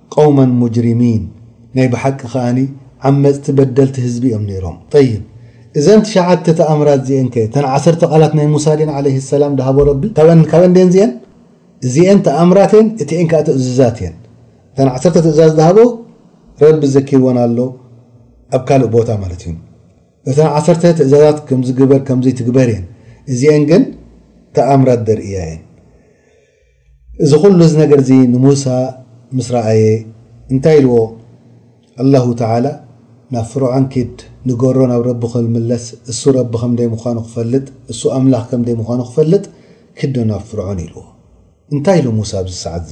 A: ቀውመን ሙጅሪሚን ናይ ብሓቂ ከኣ ዓመጽቲ በደልቲ ህዝቢ እዮም ነይሮም። ጠይብ እዘን ትሽዓተ ተኣምራት እዚኤን ከ እተን ዓሰርተ ቃላት ናይ ሙሳ ድየን ዓለይሂ ሰላም ድሃቦ ረቢ ካብኣን ካብኣን ድየን እዚኤን? እዚኤን ተኣምራት እየን እቲኤን ከኣ ትእዙዛት እየን። እተን ዓሰርተ ትእዛዝ ድሃቦ ረቢ ዘኪርወን ኣሎ ኣብ ካልእ ቦታ ማለት እዩ። እተን ዓሰርተ ትእዛዛት ከምዚ ግበር ከምዚ ኣይትግበር እየን። እዚኤን ግን ተኣምራት ደርእያ እየን። እዚ ኹሉ እዚ ነገር እዚ ንሙሳ ምስ ረኣየ እንታይ ኢልዎ? ኣላሁ ተዓላ፣ ናብ ፍርዖን ኪድ ንገሮ ናብ ረቢ ኸልምለስ እሱ ረቢ ከም ደይምዃኑ ክፈልጥ እሱ ኣምላኽ ከም ደይምዃኑ ክፈልጥ ኪዶ ናብ ፍርዖን ኢልዎ። እንታይ ኢሉ ሙሳ ኣብዚ ሰዓት እዚ?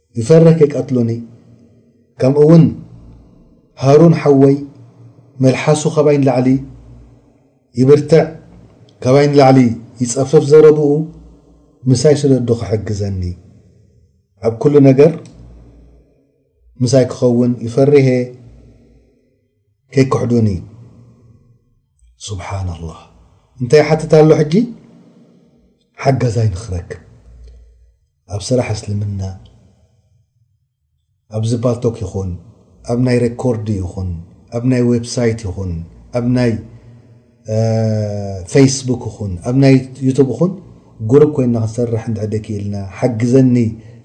A: ዝፈርህ ክቀትሉኒ ከምኡ ውን ሃሩን ሓወይ መልሓሱ ካባይ ንላዕሊ ይብርትዕ ካባይ ንላዕሊ ይጸፍፍ ዘረብኡ ምሳይ ስደዱ ክሕግዘኒ ኣብ ኩሉ ነገር ምሳይ ክኸውን ይፈርህየ ከይክሕዱኒ ስብሓንላህ እንታይ ሓትት ኣሎ ሕጂ ሓጋዛይ ንክረክብ ኣብ ስራሕ እስልምና ኣብዚ ፓልቶክ ይኹን ኣብ ናይ ሬኮርድ ይኹን ኣብ ናይ ዌብሳይት ይኹን ኣብ ናይ ፌስቡክ ይኹን ኣብ ናይ ዩቱብ ይኹን ጉሩብ ኮይና ክንሰርሕ እንድሕር ደይክኢልና ሓግዘኒ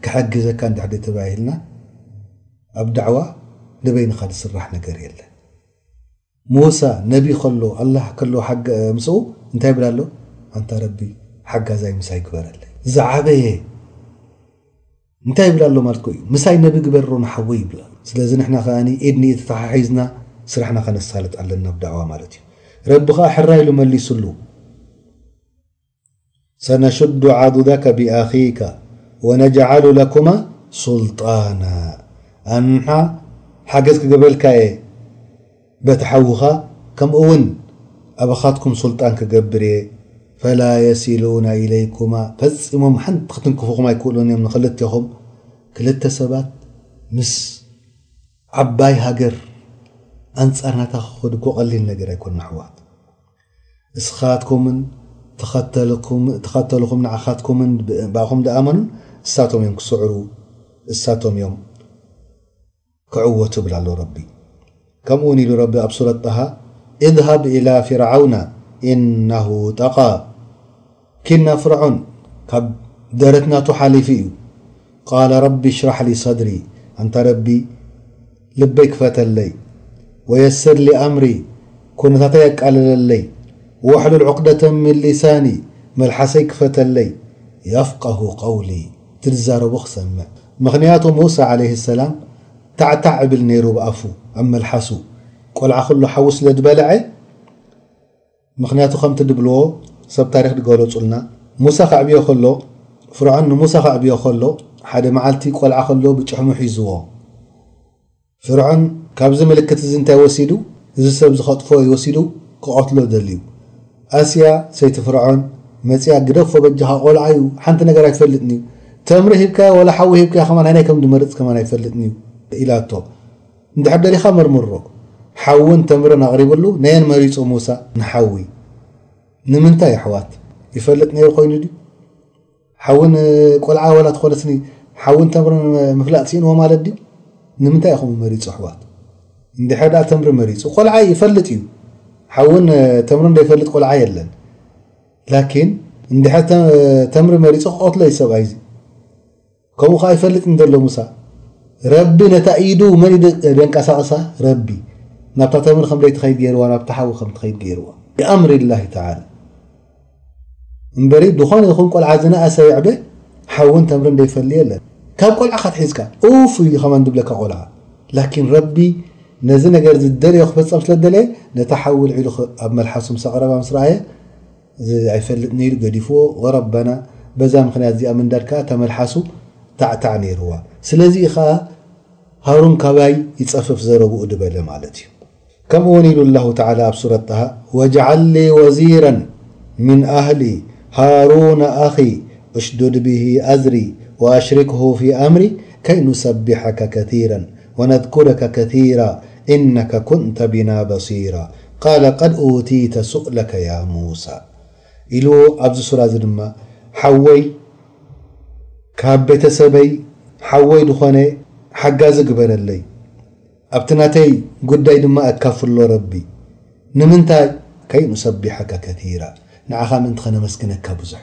A: ክሕግዘካ እንድሕር ደይተባሂልና ኣብ ዳዕዋ ንበይንኻ ዝስራሕ ነገር የለን። ሙሳ ነቢ ከሎ ኣላህ ከሎ ሓገ ምስኡ እንታይ ይብል ኣሎ ኣንታ ረቢ ሓጋዛይ ምሳይ ግበረለይ ዝዓበየ እንታይ ይብል ኣሎ ማለትኮ እዩ ምሳይ ነቢ ግበሮ ንሓወይ ይብል ኣሎ ስለዚ ንሕና ከኣ ኢድ ንኢድ ተተሓሒዝና ስራሕና ከነሳልጥ ኣለና ብዳዕዋ ማለት እዩ ረቢ ከኣ ሕራይ ኢሉ መሊስሉ ሰነሹዱ ዓዱደከ ቢኣኺከ ወነጅዓሉ ለኩማ ሱልጣና ኣንሓ ሓገዝ ክገብረልካ እየ በቲ ሓውኻ ከምኡ ውን ኣባኻትኩም ሱልጣን ክገብር እየ ፈላ የሲሉና ኢለይኩማ ፈጺሞም ሓንቲ ክትንክፉኹም ኣይክእሉን እዮም ንኽልቴኹም ክልተ ሰባት ምስ ዓባይ ሃገር ኣንጻር ናታ ክኸዱ እኮ ቀሊል ነገር ኣይኮነ ኣሕዋት ንስኻትኩምን ተኸተልኹም ንዓኻትኩምን ብእንባኹም ድኣመኑን እሳቶም እዮም ክስዕሩ እሳቶም እዮም ክዕወቱ ይብል ኣሎ ረቢ ከምኡ ውን ኢሉ ረቢ ኣብ ሱረት ጣሃ እዝሃብ ኢላ ፊርዓውና ኢናሁ ጠቃ ኪድና ፍርዖን ካብ ደረት ናቱ ሓሊፉ እዩ ቃለ ረቢ እሽራሕሊ ሰድሪ ኣንታ ረቢ ልበይ ክፈተለይ ወየስርሊ ኣምሪ ኩነታተይ ኣቃልለለይ ወሕሉል ዑቅደተን ምን ሊሳኒ መልሓሰይ ክፈተለይ የፍቀሁ ቀውሊ እቲ ዝዛረቦ ክሰምዕ ምኽንያቱ ሙሳ ዓለይሂ ሰላም ታዕታዕ እብል ነይሩ ብ ኣፉ ኣብ መልሓሱ ቆልዓ ኩሉ ሓዊ ስለ ድበልዐ ምኽንያቱ ከምቲ ድብልዎ ሰብ ታሪኽ ድገለጹልና ሙሳ ከዕብዮ ከሎ ፍርዖን ንሙሳ ከዕብዮ ከሎ ሓደ መዓልቲ ቆልዓ ከሎ ብጭሕሙ ሒዝዎ ፍርዖን ካብዚ ምልክት እዚ እንታይ ወሲዱ እዚ ሰብ ዝኸጥፎ እዩ ወሲዱ ክቐትሎ ደልዩ ኣስያ ሰይቲ ፍርዖን መጽያ ግደፎ በጃኻ ቆልዓ እዩ ሓንቲ ነገር ኣይፈልጥን እዩ ተምሪ ሂብካዮ ወላ ሓዊ ሂብካዮ ከማን ኣይ ናይ ከም ድመርጽ ከማን ኣይፈልጥን እዩ ኢላቶ እንድሕር ደሊኻ መርምሮ ሓውን ተምርን ኣቕሪብሉ ነየን መሪጹ ምውሳእ ንሓዊ ንምንታይ የሕዋት ይፈልጥ ነይሩ ኮይኑ ድዩ ሓዊ ንቆልዓ ወላ ትኾነስኒ ሓውን ተምርን ምፍላጥ ሲእንዎ ማለት ድዩ ንምንታይ ኢኹም መሪጹ ኣሕዋት እንድሕር ደኣ ተምሪ መሪጹ ቆልዓ ይፈልጥ እዩ ሓውን ተምርን ዘይፈልጥ ቆልዓ የለን ላኪን እንድሕር ተምሪ መሪጹ ክቐትሎ እዩ ሰብኣይ ከምኡ ከኣ ይፈልጥን ዘሎ ሙሳ ረቢ ነታ ኢዱ መን እዩ ደንቀሳቕሳ ረቢ ናብታ ተምሪ ከም ደይትኸይድ ገይርዋ ናብቲ ሓዊ ከም ትኸይድ ገይርዋ ብኣምሪ ላሂ ተዓላ እምበሪ ዝኾነ ይኹን ቆልዓ ዝነኣሰ ይዕበ ሓውን ተምርን ደይፈልየ ኣለን ካብ ቆልዓ ካትሒዝካ ኡፍ እዩ ከማን ዝብለካ ቆልዓ ላኪን ረቢ ነዚ ነገር ዝደለዮ ክፈፀም ስለ ደለየ ነታ ሓዊ ልዒሉ ኣብ መልሓሱ ምስ ኣቕረባ ምስ ረኣየ እዚ ኣይፈልጥ ነይሩ ገዲፍዎ ወረበና በዛ ምክንያት እዚኣ ምንዳድ ከኣ ተመልሓሱ ታዕ ታዕ ነይርዋ ስለዚ እዩ ከኣ ሃሩን ካባይ ይጸፍፍ ዘረብኡ ድበለ ማለት እዩ ከምኡ ውን ኢሉ ኣላሁ ተዓላ ኣብ ሱረት ጣሃ ወጅዓል ሊ ወዚረን ምን ኣህሊ ሃሩነ ኣኺ ኡሽዱድ ብሂ ኣዝሪ ወኣሽሪክሁ ፊ ኣምሪ ከይ ኑሰቢሐከ ከሲረን ወነዝኩረከ ከሲራ ኢነከ ኩንተ ቢና በሲራ ቃለ ቀድ ኡቲተ ሱእለከ ያ ሙሳ ኢልዎ ኣብዚ ሱራ እዚ ድማ ሓወይ ካብ ቤተሰበይ ሓወይ ድኾነ ሓጋዚ ግበረለይ ኣብቲ ናተይ ጉዳይ ድማ ኣካፍሎ ረቢ ንምንታይ ከይ ኑሰቢሐከ ከቲራ ንዓኻ ምእንቲ ከነመስግነካ ብዙሕ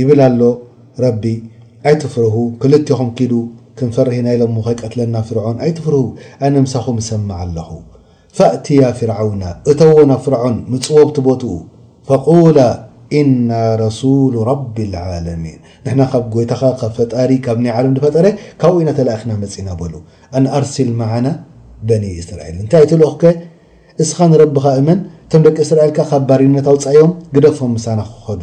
A: ይብል ኣሎ ረቢ ኣይትፍርሁ ክልቴኹም ኪዱ ክንፈርህ ኢና ኢሎሞ ከይቀትለና ፍርዖን ኣይትፍርሁ ኣነ ምሳኹም እሰምዕ ኣለኹ ፈእትያ ፍርዓውነ እተዎ ናብ ፍርዖን ምጽዎ ኣብቲ ቦትኡ ፈቁላ ኢና ረሱሉ ረቢ ልዓለሚን ንሕና ካብ ጎይታኻ ካብ ፈጣሪ ካብ ናይ ዓለም ድፈጠረ ካብኡ ኢና ተላኢኽና መጺና በሉ ኣን ኣርሲል መዓና በኒ እስራኤል እንታይ እቲ ልኡኽከ እስኻ ንረብኻ እመን እቶም ደቂ እስራኤል ከኣ ካብ ባርነት ኣውጻዮም ግደፎም ምሳና ክኸዱ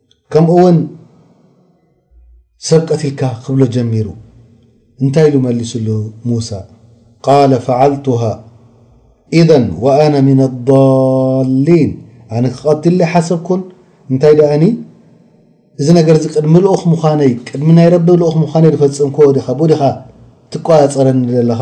A: ከምኡ'ውን ሰብ ቀቲልካ ክብሎ ጀሚሩ። እንታይ ኢሉ መሊሱሉ ሙሳ? ቃለ ፈዐልቱሃ ኢዘን ወኣነ ሚነ ኣዳሊን፣ ኣነ ክቐትልለይ ሓሰብኩን፣ እንታይ ደኣኒ እዚ ነገር'ዚ ቅድሚ ልኡኽ ምዃነይ፣ ቅድሚ ናይ ረቢ ልኡኽ ምዃነይ ዝፈጸምክዎ ዲኻ፣ ብኡ ዲኻ ትቆጻጸረኒ ዘለኻ?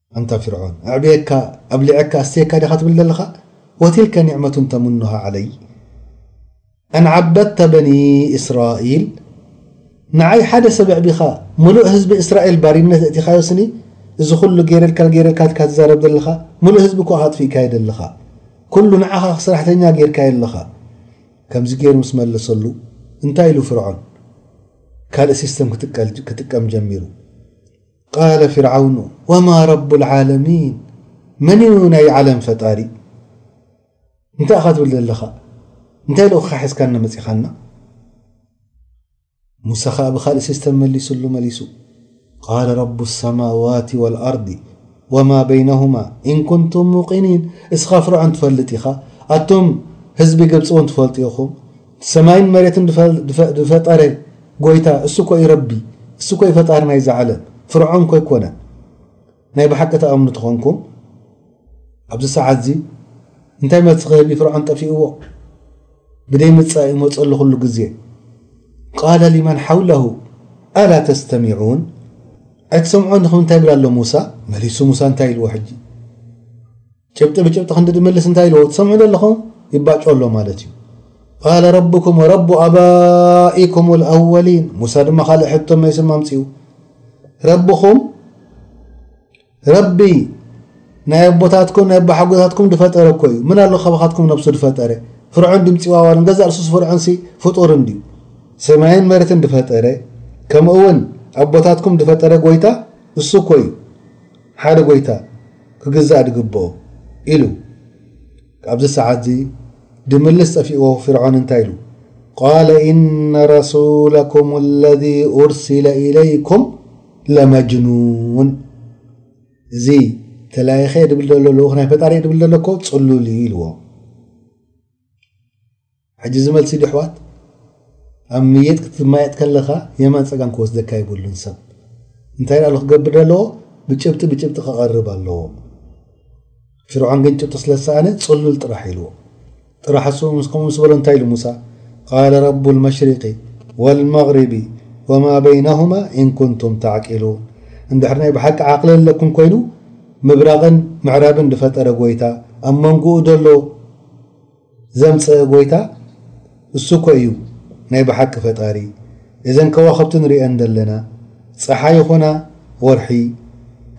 A: ኣንታ ፍርዖን ኣዕብየካ ኣብሊዐካ ኣስቴካ ዲካ ትብል ዘለካ ወቲልከ ኒዕመቱን ተሙኑሃ ዓለይ ኣን ዓበድተ በኒ ኢስራኢል ንዓይ ሓደ ሰብ ኣዕቢካ ሙሉእ ህዝቢ እስራኤል ባሪነት እእቲካዮ ስኒ እዚ ኩሉ ገይረልካ ገይረልካ ዲካ ትዛረብ ዘለካ ሙሉእ ህዝቢ እኮ ኢካ ኣጥፊእካዮ ዘለካ ኩሉ ንዓካ ክስራሕተኛ ገይርካዮ ኣለካ ከምዚ ገይሩ ምስ መለሰሉ እንታይ ኢሉ ፍርዖን ካልእ ሲስተም ክጥቀም ጀሚሩ ቃለ ፊርዓውኑ ወማ ረቡልዓለሚን መን እዩ ናይ ዓለም ፈጣሪ እንታይ ኢኻ ትብል ዘለኻ እንታይ ልኡኽካ ሒዝካና መጺኻና ሙሳ ኸኣ ብኻልእ ሲስተም መሊሱሉ መሊሱ ቃለ ረቡ ሰማዋት ወልኣርዲ ወማ በይነሁማ ኢንኩንቱም ሙቂኒን እስኻ ፍርዖን ትፈልጥ ኢኻ ኣቶም ህዝቢ ግብፂ እውን ትፈልጡ ኢኹም ሰማይን መሬትን ድፈጠረ ጎይታ እሱ እኮ እዩ ረቢ እሱ እኮ እዩ ፈጣሪ ናይዛ ዓለም ፍርዖን እኮ ኣይኮነ ናይ ብሓቂ ተኣምኑ ትኾንኩም ኣብዚ ሰዓት እዚ እንታይ መልሲ ክህብ ፍርዖን ጠፊእዎ ብደይ ምፃእ እዩ መፀሉ ኩሉ ግዜ ቃለ ሊመን ሓውለሁ ኣላ ተስተሚዑን ኣይትሰምዖን ኹም እንታይ ይብላ ኣሎ ሙሳ መሊሱ ሙሳ እንታይ ኢልዎ ሕጂ ጭብጢ ብጭብጢ ክንዲ ድምልስ እንታይ ኢልዎ ትሰምዑ ዘለኹም ይባጮ ኣሎ ማለት እዩ። ቃለ ረብኩም ወረቡ ኣባኢኩም ልኣወሊን ሙሳ ድማ ካልእ ሕቶ መሊሱ ኣምፅኡ ረብኹም ረቢ ናይ ኣቦታትኩም ናይ ኣቦሓጎታትኩም ድፈጠረ እኮ እዩ ምን ኣሎ ካባኻትኩም ነብሱ ድፈጠረ ፍርዖን ድምፂዋዋን ገዛ ርሱስ ፍርዖንሲ ፍጡር እንድዩ ሰማይን መሬትን ድፈጠረ ከምኡ እውን ኣቦታትኩም ድፈጠረ ጎይታ እሱ እኮ እዩ ሓደ ጎይታ ክግዛእ ድግብኦ ኢሉ ኣብዚ ሰዓትዚ ድምልስ ጠፊእዎ ፍርዖን እንታይ ኢሉ ቃለ ኢነ ረሱለኩም ለዚ ኡርሲለ ኢለይኩም ለመጅኑን እዚ ተላኢኸ ድብል ደሎ ልኡኽ ናይ ፈጣሪ ድብል ደሎ እኮ ጽሉል ኢዩ ኢልዎ ሕጂ እዚ መልሲ ድዩ ኣሕዋት? ኣብ ምይይጥ ክትማየጥ ከለኻ የማን ጸጋም ክወስደካ የብሉን ሰብ እንታይ ዳኣሉ ክገብር ዘለዎ ብጭብጢ ብጭብጢ ከቐርብ ኣለዎ ፍርዖን ግን ጭብጢ ስለ ዝሰኣነ ጽሉል ጥራሕ ኢልዎ ጥራሕ እሱ ምስ ከምኡ ምስ በሎ እንታይ ኢሉ ሙሳ ቃለ ረቡ ልመሽሪቂ ወልመቕሪቢ ወማ በይነሁማ ኢንኩንቱም ተዕቂሉን እንድሕር ናይ ብሓቂ ዓቕሊ ኣለኩም ኮይኑ ምብራቕን ምዕራብን ዝፈጠረ ጎይታ ኣብ መንጎኡ ዘሎ ዘምጸእ ጎይታ እሱ እኮ እዩ ናይ ብሓቂ ፈጣሪ እዘን ከዋኽብቲ ንሪኤን ዘለና ጸሓይ ይኹና ወርሒ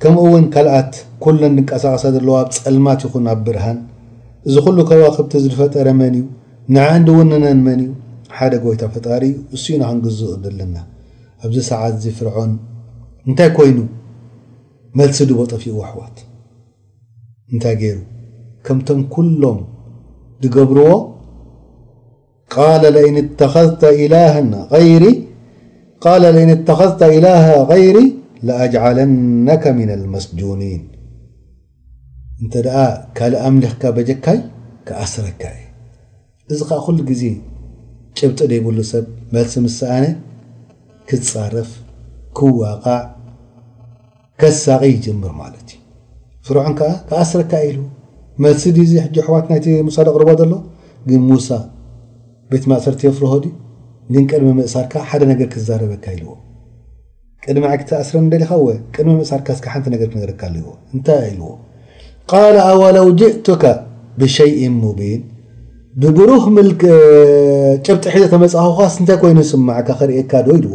A: ከምኡ ውን ካልኣት ኩለን ድንቀሳቀሳ ዘለዋ ኣብ ጸልማት ይኹን ኣብ ብርሃን እዚ ኩሉ ከዋኽብቲ እዚ ድፈጠረ መን እዩ ንዐኣን ድውንነን መን እዩ ሓደ ጎይታ ፈጣሪ እዩ እሱ ኢና ክንግዝኦ ዘለና ኣብዚ ሰዓት እዚ ፍርዖን እንታይ ኮይኑ መልሲ ድቦ ጠፊእዎ ኣሕዋት። እንታይ ገይሩ ከምቶም ኩሎም ዝገብርዎ ቃለ ለኢን እተኸዝተ ኢላሃ ገይሪ ቃለ ለኢን እተኸዝተ ኢላሃ ገይሪ ለኣጅዓለነከ ሚነ ልመስጁኒን እንተ ደኣ ካልእ ኣምሊኽካ በጀካይ ክኣስረካ እየ እዚ ከዓ ኩሉ ግዜ ጭብጢ ዘይብሉ ሰብ መልሲ ምስ ሰኣነ ክፃረፍ ክዋቃዕ ከሳቒ ይጅምር ማለት እዩ ፍርዖን ከኣ ክኣስረካ ኢሉ መልሲ ድዩ እዚ ሕጂ ኣሕዋት ናይቲ ሙሳ ዘቕርቦ ዘሎ ግን ሙሳ ቤት ማእሰርቲ የፍርሆ ድዩ ግን ቅድሚ ምእሳርካ ሓደ ነገር ክዛረበካ ኢልዎ ቅድሚ ክትኣስረኒ ደሊኻ ወ ቅድሚ ምእሳርካ እስከ ሓንቲ ነገር ክነገረካ ኣለዎ እንታይ ኢልዎ ቃለ ኣወለው ጅእቱከ ብሸይእን ሙቢን ብብሩህ ምልክ ጭብጢ ሒዘ ተመፅኻኳስ እንታይ ኮይኑ ይስማዕካ ከርእየካ ዶ ኢልዎ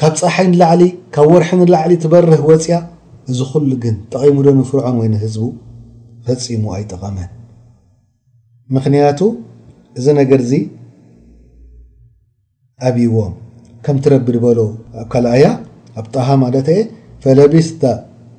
A: ካብ ጸሓይ ንላዕሊ ካብ ወርሒ ንላዕሊ ትበርህ ወጽያ እዚ ኩሉ ግን ጠቒሙ ዶ ንፍርዖን ወይ ንህዝቡ ፈጺሙ ኣይጠቐመን ምኽንያቱ እዚ ነገር እዚ ኣብይዎም ከምቲ ረቢ ድበሎ ኣብ ካልኣያ ኣብ ጣሃ ማለት እየ ፈለቢስተ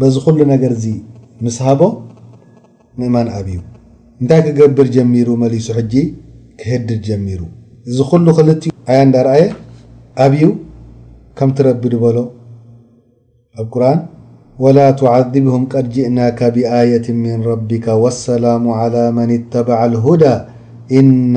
A: በዚ ዅሉ ነገር እዚ ምስ ሃቦ፣ ምእማን ኣብዩ። እንታይ ክገብር ጀሚሩ መሊሱ ሕጂ ክህድድ ጀሚሩ። እዚ ዅሉ ክልቲኡ ኣያ እንዳ ረኣየ ኣብዩ ከምቲ ረቢ ድበሎ ኣብ ቁርኣን፣ ወላ ቱዓዚብሁም ቀድ ጂእናካ ቢኣየትን ሚን ረቢካ ወሰላሙ ዓላ መን ኢተበዐል ሁዳ ኢና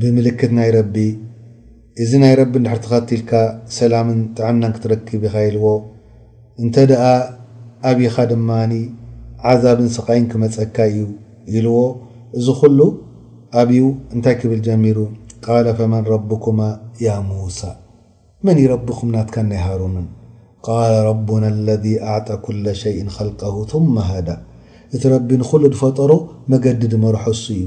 A: ብምልክት ናይ ረቢ እዚ ናይ ረቢ እንድሕር ተኸቲልካ ሰላምን ጥዕናን ክትረክብ ኢኻ ኢልዎ እንተ ደኣ ኣቢኻ ድማ ዓዛብን ስቓይን ክመጸካ እዩ ኢልዎ እዚ ኹሉ ኣብዩ እንታይ ክብል ጀሚሩ ቃለ ፈመን ረብኩማ ያ ሙሳ መን እዩ ረብኹም ናትካን ናይ ሃሩንን ቃለ ረቡና ኣለዚ ኣዕጠ ኩለ ሸይን ኸልቀሁ ثመ ሀዳ እቲ ረቢ ንኹሉ ድፈጠሮ መገዲ ድመርሖ እሱ እዩ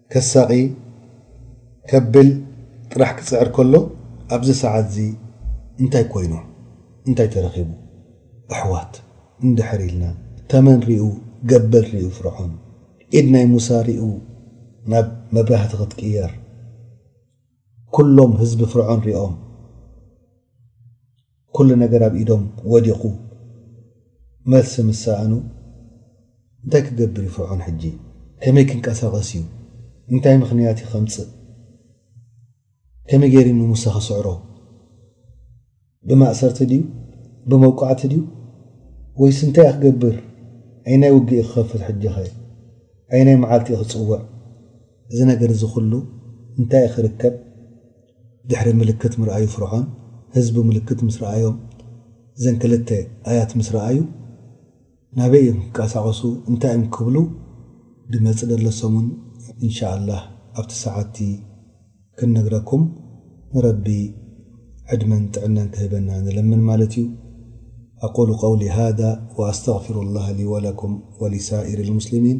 A: ከሳቒ ከብል ጥራሕ ክጽዕር ከሎ ኣብዚ ሰዓትዚ እንታይ ኮይኑ እንታይ ተረኺቡ ኣሕዋት እንድሕር ኢልና ተመን ሪኡ ገበል ሪኡ ፍርዖን ኢድ ናይ ሙሳ ሪኡ ናብ መብራህቲ ክትቅየር ኩሎም ህዝቢ ፍርዖን ሪኦም ኩሉ ነገር ኣብ ኢዶም ወዲቑ መልሲ ምስ ሰኣኑ እንታይ ክገብር እዩ ፍርዖን ሕጂ? ከመይ ክንቀሳቐስ እዩ? እንታይ ምኽንያት እዩ ከምጽእ? ከመይ ገይሩ እዩ ንሙሳ ክስዕሮ? ብማእሰርቲ ድዩ? ብመውቃዕቲ ድዩ? ወይስ እንታይ እዩ ክገብር? ኣይናይ ውግእ እዩ ክኸፍት ሕጂኸ? ኣይናይ መዓልቲ እዩ ክጽውዕ? እዚ ነገር እዚ ኩሉ እንታይ እዩ ክርከብ? ድሕሪ ምልክት ምርኣዩ ፍርዖን ህዝቡ ምልክት ምስ ረኣዮም እዘን ክልተ ኣያት ምስ ረኣዩ ናበይ እዮም ክቃሳቀሱ እንታይ እዮም ክብሉ ድመጽእ ደሎ ሰሙን እንሻኣላህ ኣብቲ ሰዓትቲ ክንነግረኩም ንረቢ ዕድመን ጥዕናን ክህበና ንለምን ማለት እዩ ኣቁሉ ቀውሊ ሃዳ ወኣስተግፊሩላህ ሊ ወለኩም ወሊሳኢሪ ልሙስሊሚን